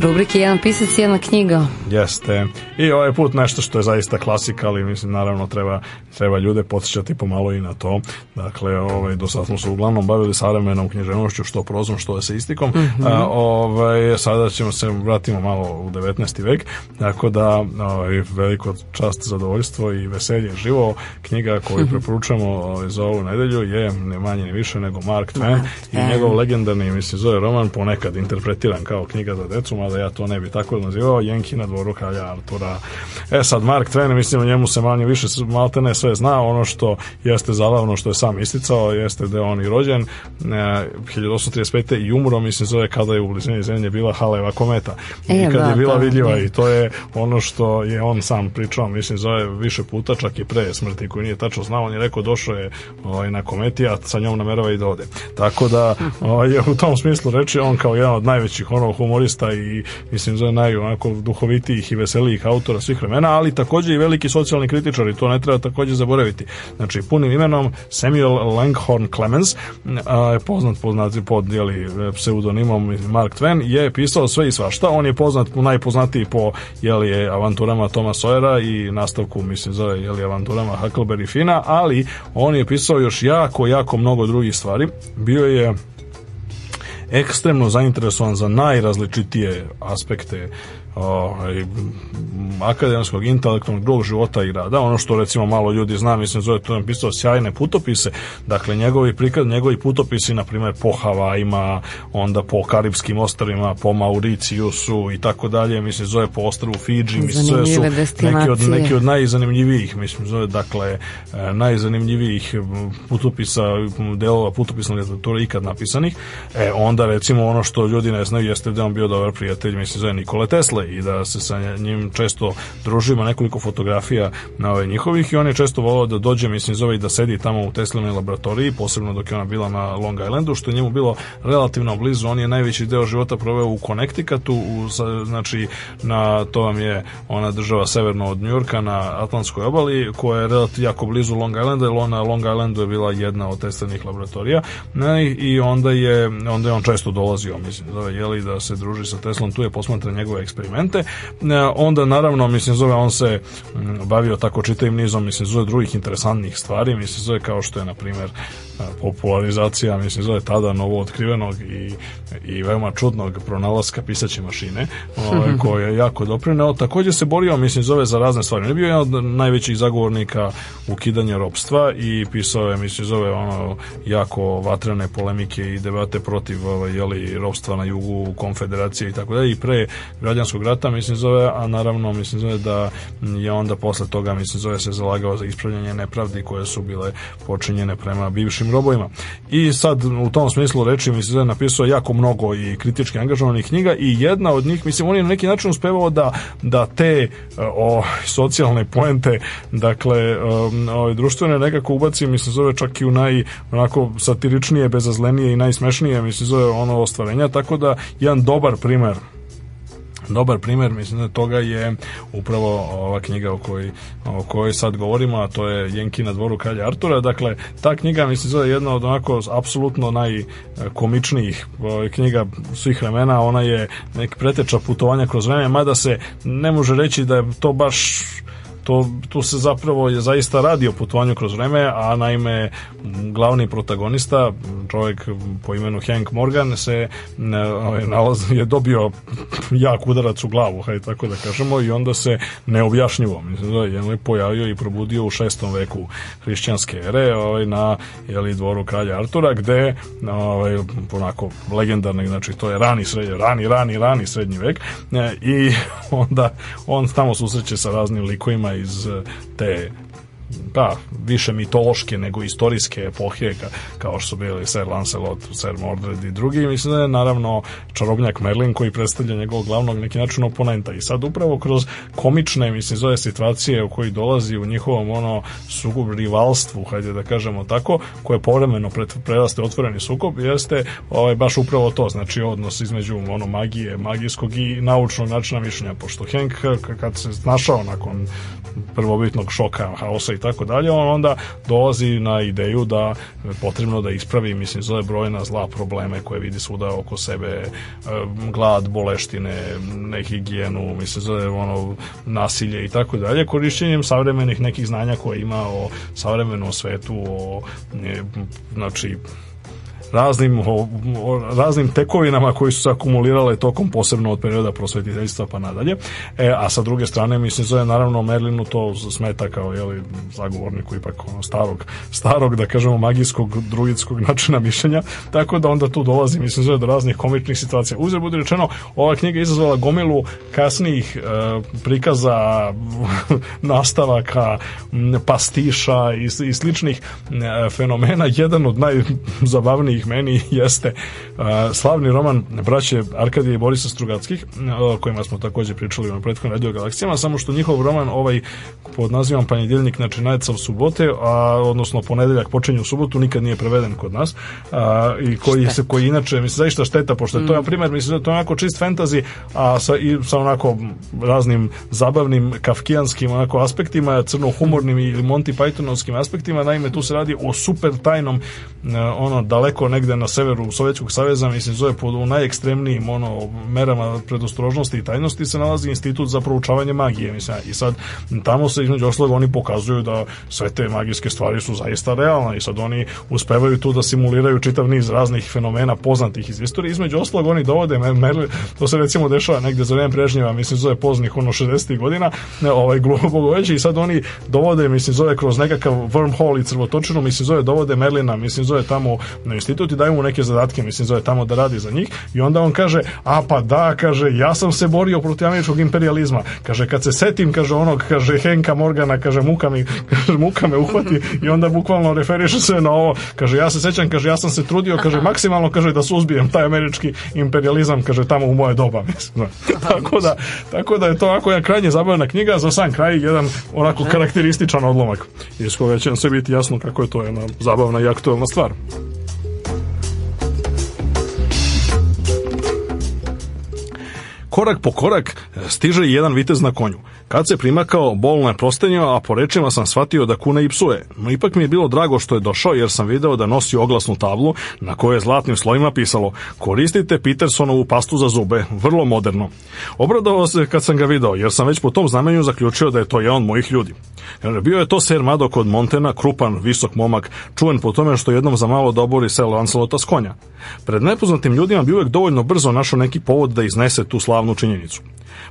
Rubrike Jedan pisac, jedna knjiga. Jeste. I ovaj put nešto što je zaista klasika, ali mislim naravno treba, treba ljude podsjećati pomalo i na to. Dakle, ovaj, do sada smo se uglavnom bavili savremenom književnošću, što prozom, što seistikom. Mm -hmm. A, ovaj, sada ćemo se vratimo malo u 19. vek, tako da ovaj, veliko čast, zadovoljstvo i veselje živo. Knjiga koju mhm. preporučujemo ovaj, za ovu nedelju je ne manje ni više nego Mark Twain i njegov legendarni, mislim, zove roman ponekad interpretiran kao knjiga za decu, mada ja to ne bi tako nazivao, Jenki na dvoru kralja Artura da e sad Mark Twain, mislim o njemu se manje više maltene sve zna, ono što jeste zabavno što je sam isticao, jeste da je on i rođen e, 1835. i umro, mislim zove kada je u blizini zemlje bila Haleva kometa e, i kad da, je bila da, vidljiva da. i to je ono što je on sam pričao, mislim zove više puta, čak i pre smrti koji nije tačno znao, on je rekao došao je ovaj, na kometi, a sa njom namerava i da ode. Tako da hm. ovaj, u tom smislu reči on kao jedan od najvećih ono humorista i mislim zove naj onako duhovitijih i veselijih autora svih vremena, ali takođe i veliki socijalni kritičar i to ne treba takođe zaboraviti. Znači, punim imenom Samuel Langhorne Clemens, a, je poznat poznati pod jeli, pseudonimom Mark Twain, je pisao sve i svašta. On je poznat, najpoznatiji po jeli, avanturama Toma Sojera i nastavku, mislim, zove jeli, avanturama Huckleberry Fina, ali on je pisao još jako, jako mnogo drugih stvari. Bio je ekstremno zainteresovan za najrazličitije aspekte ovaj, akademskog, intelektualnog, drugog života i rada. Ono što recimo malo ljudi zna, mislim zove to je pisao sjajne putopise. Dakle njegovi prikaz, njegovi putopisi na primjer po Havajima, onda po Karibskim ostrvima, po Mauricijusu i tako dalje, mislim zove po ostrvu Fiji, mislim zove su neki od, neki od najzanimljivijih, mislim zove dakle e, najzanimljivijih putopisa, delova putopisne literature ikad napisanih. E onda recimo ono što ljudi ne znaju jeste da on bio dobar prijatelj, mislim zove Nikola Tesla vole i da se sa njim često družimo nekoliko fotografija na ove ovaj njihovih i on je često volao da dođe, mislim, zove i da sedi tamo u Teslinoj laboratoriji, posebno dok je ona bila na Long Islandu, što je njemu bilo relativno blizu. On je najveći deo života proveo u Connecticutu, u, znači na, to vam je ona država severno od Njurka na Atlantskoj obali, koja je relativno jako blizu Long Islanda, jer ona Long Islandu je bila jedna od Teslinih laboratorija ne, i onda je, onda je on često dolazio, mislim, zove, jeli, da se druži sa Teslom, tu je posmatran njegove eksperimente instrumente. E, onda naravno mislim zove on se bavio tako čitavim nizom mislim zove drugih interesantnih stvari, mislim zove kao što je na primjer popularizacija, mislim, zove tada novo otkrivenog i, i veoma čudnog pronalaska pisaće mašine, ovaj, koji je jako doprineo. Takođe se borio, mislim, zove za razne stvari. On je bio jedan od najvećih zagovornika ukidanja ropstva i pisao je, mislim, zove ono jako vatrene polemike i debate protiv ovaj, jeli, ropstva na jugu, konfederacije i tako dalje i pre građanskog rata, mislim, zove, a naravno, mislim, zove da je onda posle toga, mislim, zove se zalagao za ispravljanje nepravdi koje su bile počinjene prema bivšim grobovima. I sad u tom smislu reči mi se napisao jako mnogo i kritički angažovanih knjiga i jedna od njih, mislim, on je na neki način uspevao da, da te e, o, socijalne poente, dakle, e, o, ovaj, društvene nekako ubaci, mislim, zove čak i u naj, onako, satiričnije, bezazlenije i najsmešnije, mislim, zove ono ostvarenja, tako da jedan dobar primer Dobar primer mislim da toga je upravo ova knjiga o kojoj, o kojoj sad govorimo, a to je Jenki na dvoru kralja Artura. Dakle, ta knjiga mislim da je jedna od onako apsolutno najkomičnijih ovaj, knjiga svih vremena. Ona je nek preteča putovanja kroz vreme, mada se ne može reći da je to baš to, tu se zapravo je zaista radi o putovanju kroz vreme, a naime glavni protagonista, čovjek po imenu Hank Morgan se ovaj, nalaz, je dobio jak udarac u glavu, hajde tako da kažemo i onda se neobjašnjivo mislim da je pojavio i probudio u šestom veku hrišćanske ere ovaj, na jeli, dvoru kralja Artura gde ovaj, onako legendarni, znači to je rani, srednji, rani, rani, rani srednji vek e, i onda on tamo susreće sa raznim likovima mas eh, até da, više mitološke nego istorijske epohije kao što su bili Ser Lancelot, Ser Mordred i drugi. Mislim da je naravno čarobnjak Merlin koji predstavlja njegovog glavnog neki način oponenta. I sad upravo kroz komične, mislim, zove situacije u koji dolazi u njihovom ono sukob rivalstvu, hajde da kažemo tako, koje povremeno preraste otvoreni sukob, jeste ovaj, baš upravo to, znači odnos između ono magije, magijskog i naučnog načina mišljenja, pošto Henk kad se snašao nakon prvobitnog šoka, haosa i tako dalje, on onda dolazi na ideju da potrebno da ispravi, mislim, zove brojna zla probleme koje vidi svuda oko sebe, e, glad, boleštine, nehigijenu, mislim, zove ono nasilje i tako dalje, korišćenjem savremenih nekih znanja koje ima o savremenom svetu, o e, znači raznim, raznim tekovinama koji su se akumulirale tokom posebno od perioda prosvetiteljstva pa nadalje. E, a sa druge strane, mislim, zove naravno Merlinu to smeta kao jeli, zagovorniku ipak ono, starog, starog, da kažemo, magijskog, druidskog načina mišljenja, tako da onda tu dolazi, mislim, zove do raznih komičnih situacija. Uzre bude rečeno, ova knjiga izazvala gomilu kasnijih e, prikaza nastavaka pastiša i, i sličnih e, fenomena. Jedan od najzabavnijih meni jeste slavni roman braće Arkadije i Borisa Strugatskih, o kojima smo također pričali u prethodnim radio galaksijama, samo što njihov roman ovaj pod nazivom Panjedeljnik načinajca u subote, a, odnosno ponedeljak počinje u subotu, nikad nije preveden kod nas a, i koji Štet. se koji inače mislim zaista šteta pošto mm. to je na primjer mislim da to je onako čist fantasy a sa i sa onako raznim zabavnim kafkijanskim onako aspektima crno humornim ili Monty Pythonovskim aspektima naime tu se radi o super tajnom e, ono daleko negde na severu sovjetskog saveza, mislim, zove pod, u najekstremnijim ono, merama predostrožnosti i tajnosti se nalazi institut za proučavanje magije, mislim, i sad tamo se između osloga oni pokazuju da sve te magijske stvari su zaista realne i sad oni uspevaju tu da simuliraju čitav niz raznih fenomena poznatih iz istorije, između osloga oni dovode mer, to se recimo dešava negde za vreme prežnjeva, mislim, zove poznih ono 60. godina, ne, ovaj, glubo i sad oni dovode, mislim, zove kroz nekakav wormhole i crvotočinu, mislim, zove dovode Merlina, mislim, zove tamo na institut i daju mu neke zadatke, mislim, pozove tamo da radi za njih i onda on kaže, a pa da, kaže, ja sam se borio protiv američkog imperializma. Kaže, kad se setim, kaže, onog, kaže, Henka Morgana, kaže, muka, mi, kaže, muka me uhvati i onda bukvalno referiše se na ovo. Kaže, ja se sećam, kaže, ja sam se trudio, kaže, maksimalno, kaže, da suzbijem taj američki imperializam, kaže, tamo u moje doba, mislim. tako, da, tako da je to ovako ja krajnje zabavna knjiga, za sam kraj jedan onako karakterističan odlomak iz koga će nam sve biti jasno kako je to jedna zabavna i aktuelna stvar. korak po korak e, stiže jedan vitez na konju. Kad se primakao, bolno je prostenjao, a po rečima sam shvatio da kuna i psuje. No ipak mi je bilo drago što je došao jer sam video da nosi oglasnu tablu na kojoj je zlatnim slojima pisalo Koristite Petersonovu pastu za zube, vrlo moderno. Obradovao se kad sam ga video jer sam već po tom znamenju zaključio da je to jedan od mojih ljudi. Jer bio je to Ser Madok od Montena, krupan, visok momak, čuven po tome što jednom za malo dobori da selo Ancelota s konja. Pred nepoznatim ljudima bi uvek dovoljno brzo našao neki povod da iznese tu slavnu činjenicu.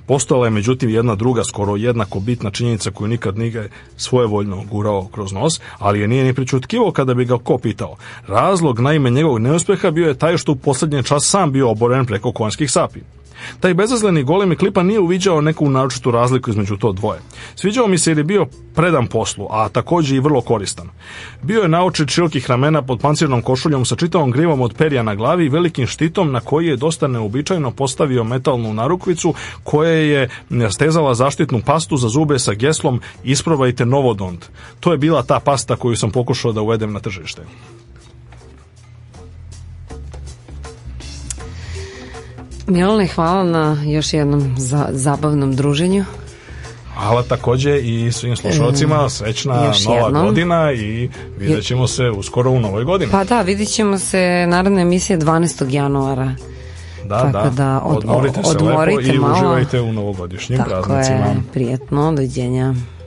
Postojala je međutim jedna druga skoro skoro jednako bitna činjenica koju nikad nije svojevoljno gurao kroz nos, ali je nije ni pričutkivo kada bi ga ko pitao. Razlog naime njegovog neuspeha bio je taj što u posljednji čas sam bio oboren preko konjskih sapi. Taj bezazleni golemi klipa nije uviđao neku naročitu razliku između to dvoje. Sviđao mi se jer je bio predan poslu, a takođe i vrlo koristan. Bio je naočit čilkih ramena pod pancirnom košuljom sa čitavom grivom od perja na glavi i velikim štitom na koji je dosta neobičajno postavio metalnu narukvicu koja je stezala zaštitnu pastu za zube sa geslom isprobajte novodont. To je bila ta pasta koju sam pokušao da uvedem na tržište. Milane, hvala na još jednom za, zabavnom druženju. Hvala takođe i svim slušalcima, srećna još nova jednom. godina i vidjet ćemo se uskoro u novoj godini. Pa da, vidjet ćemo se naravna emisija 12. januara. Da, Tako da, da od, odmorite se lepo i malo. uživajte u novogodišnjim Tako praznicima. Tako je, prijetno, dođenja.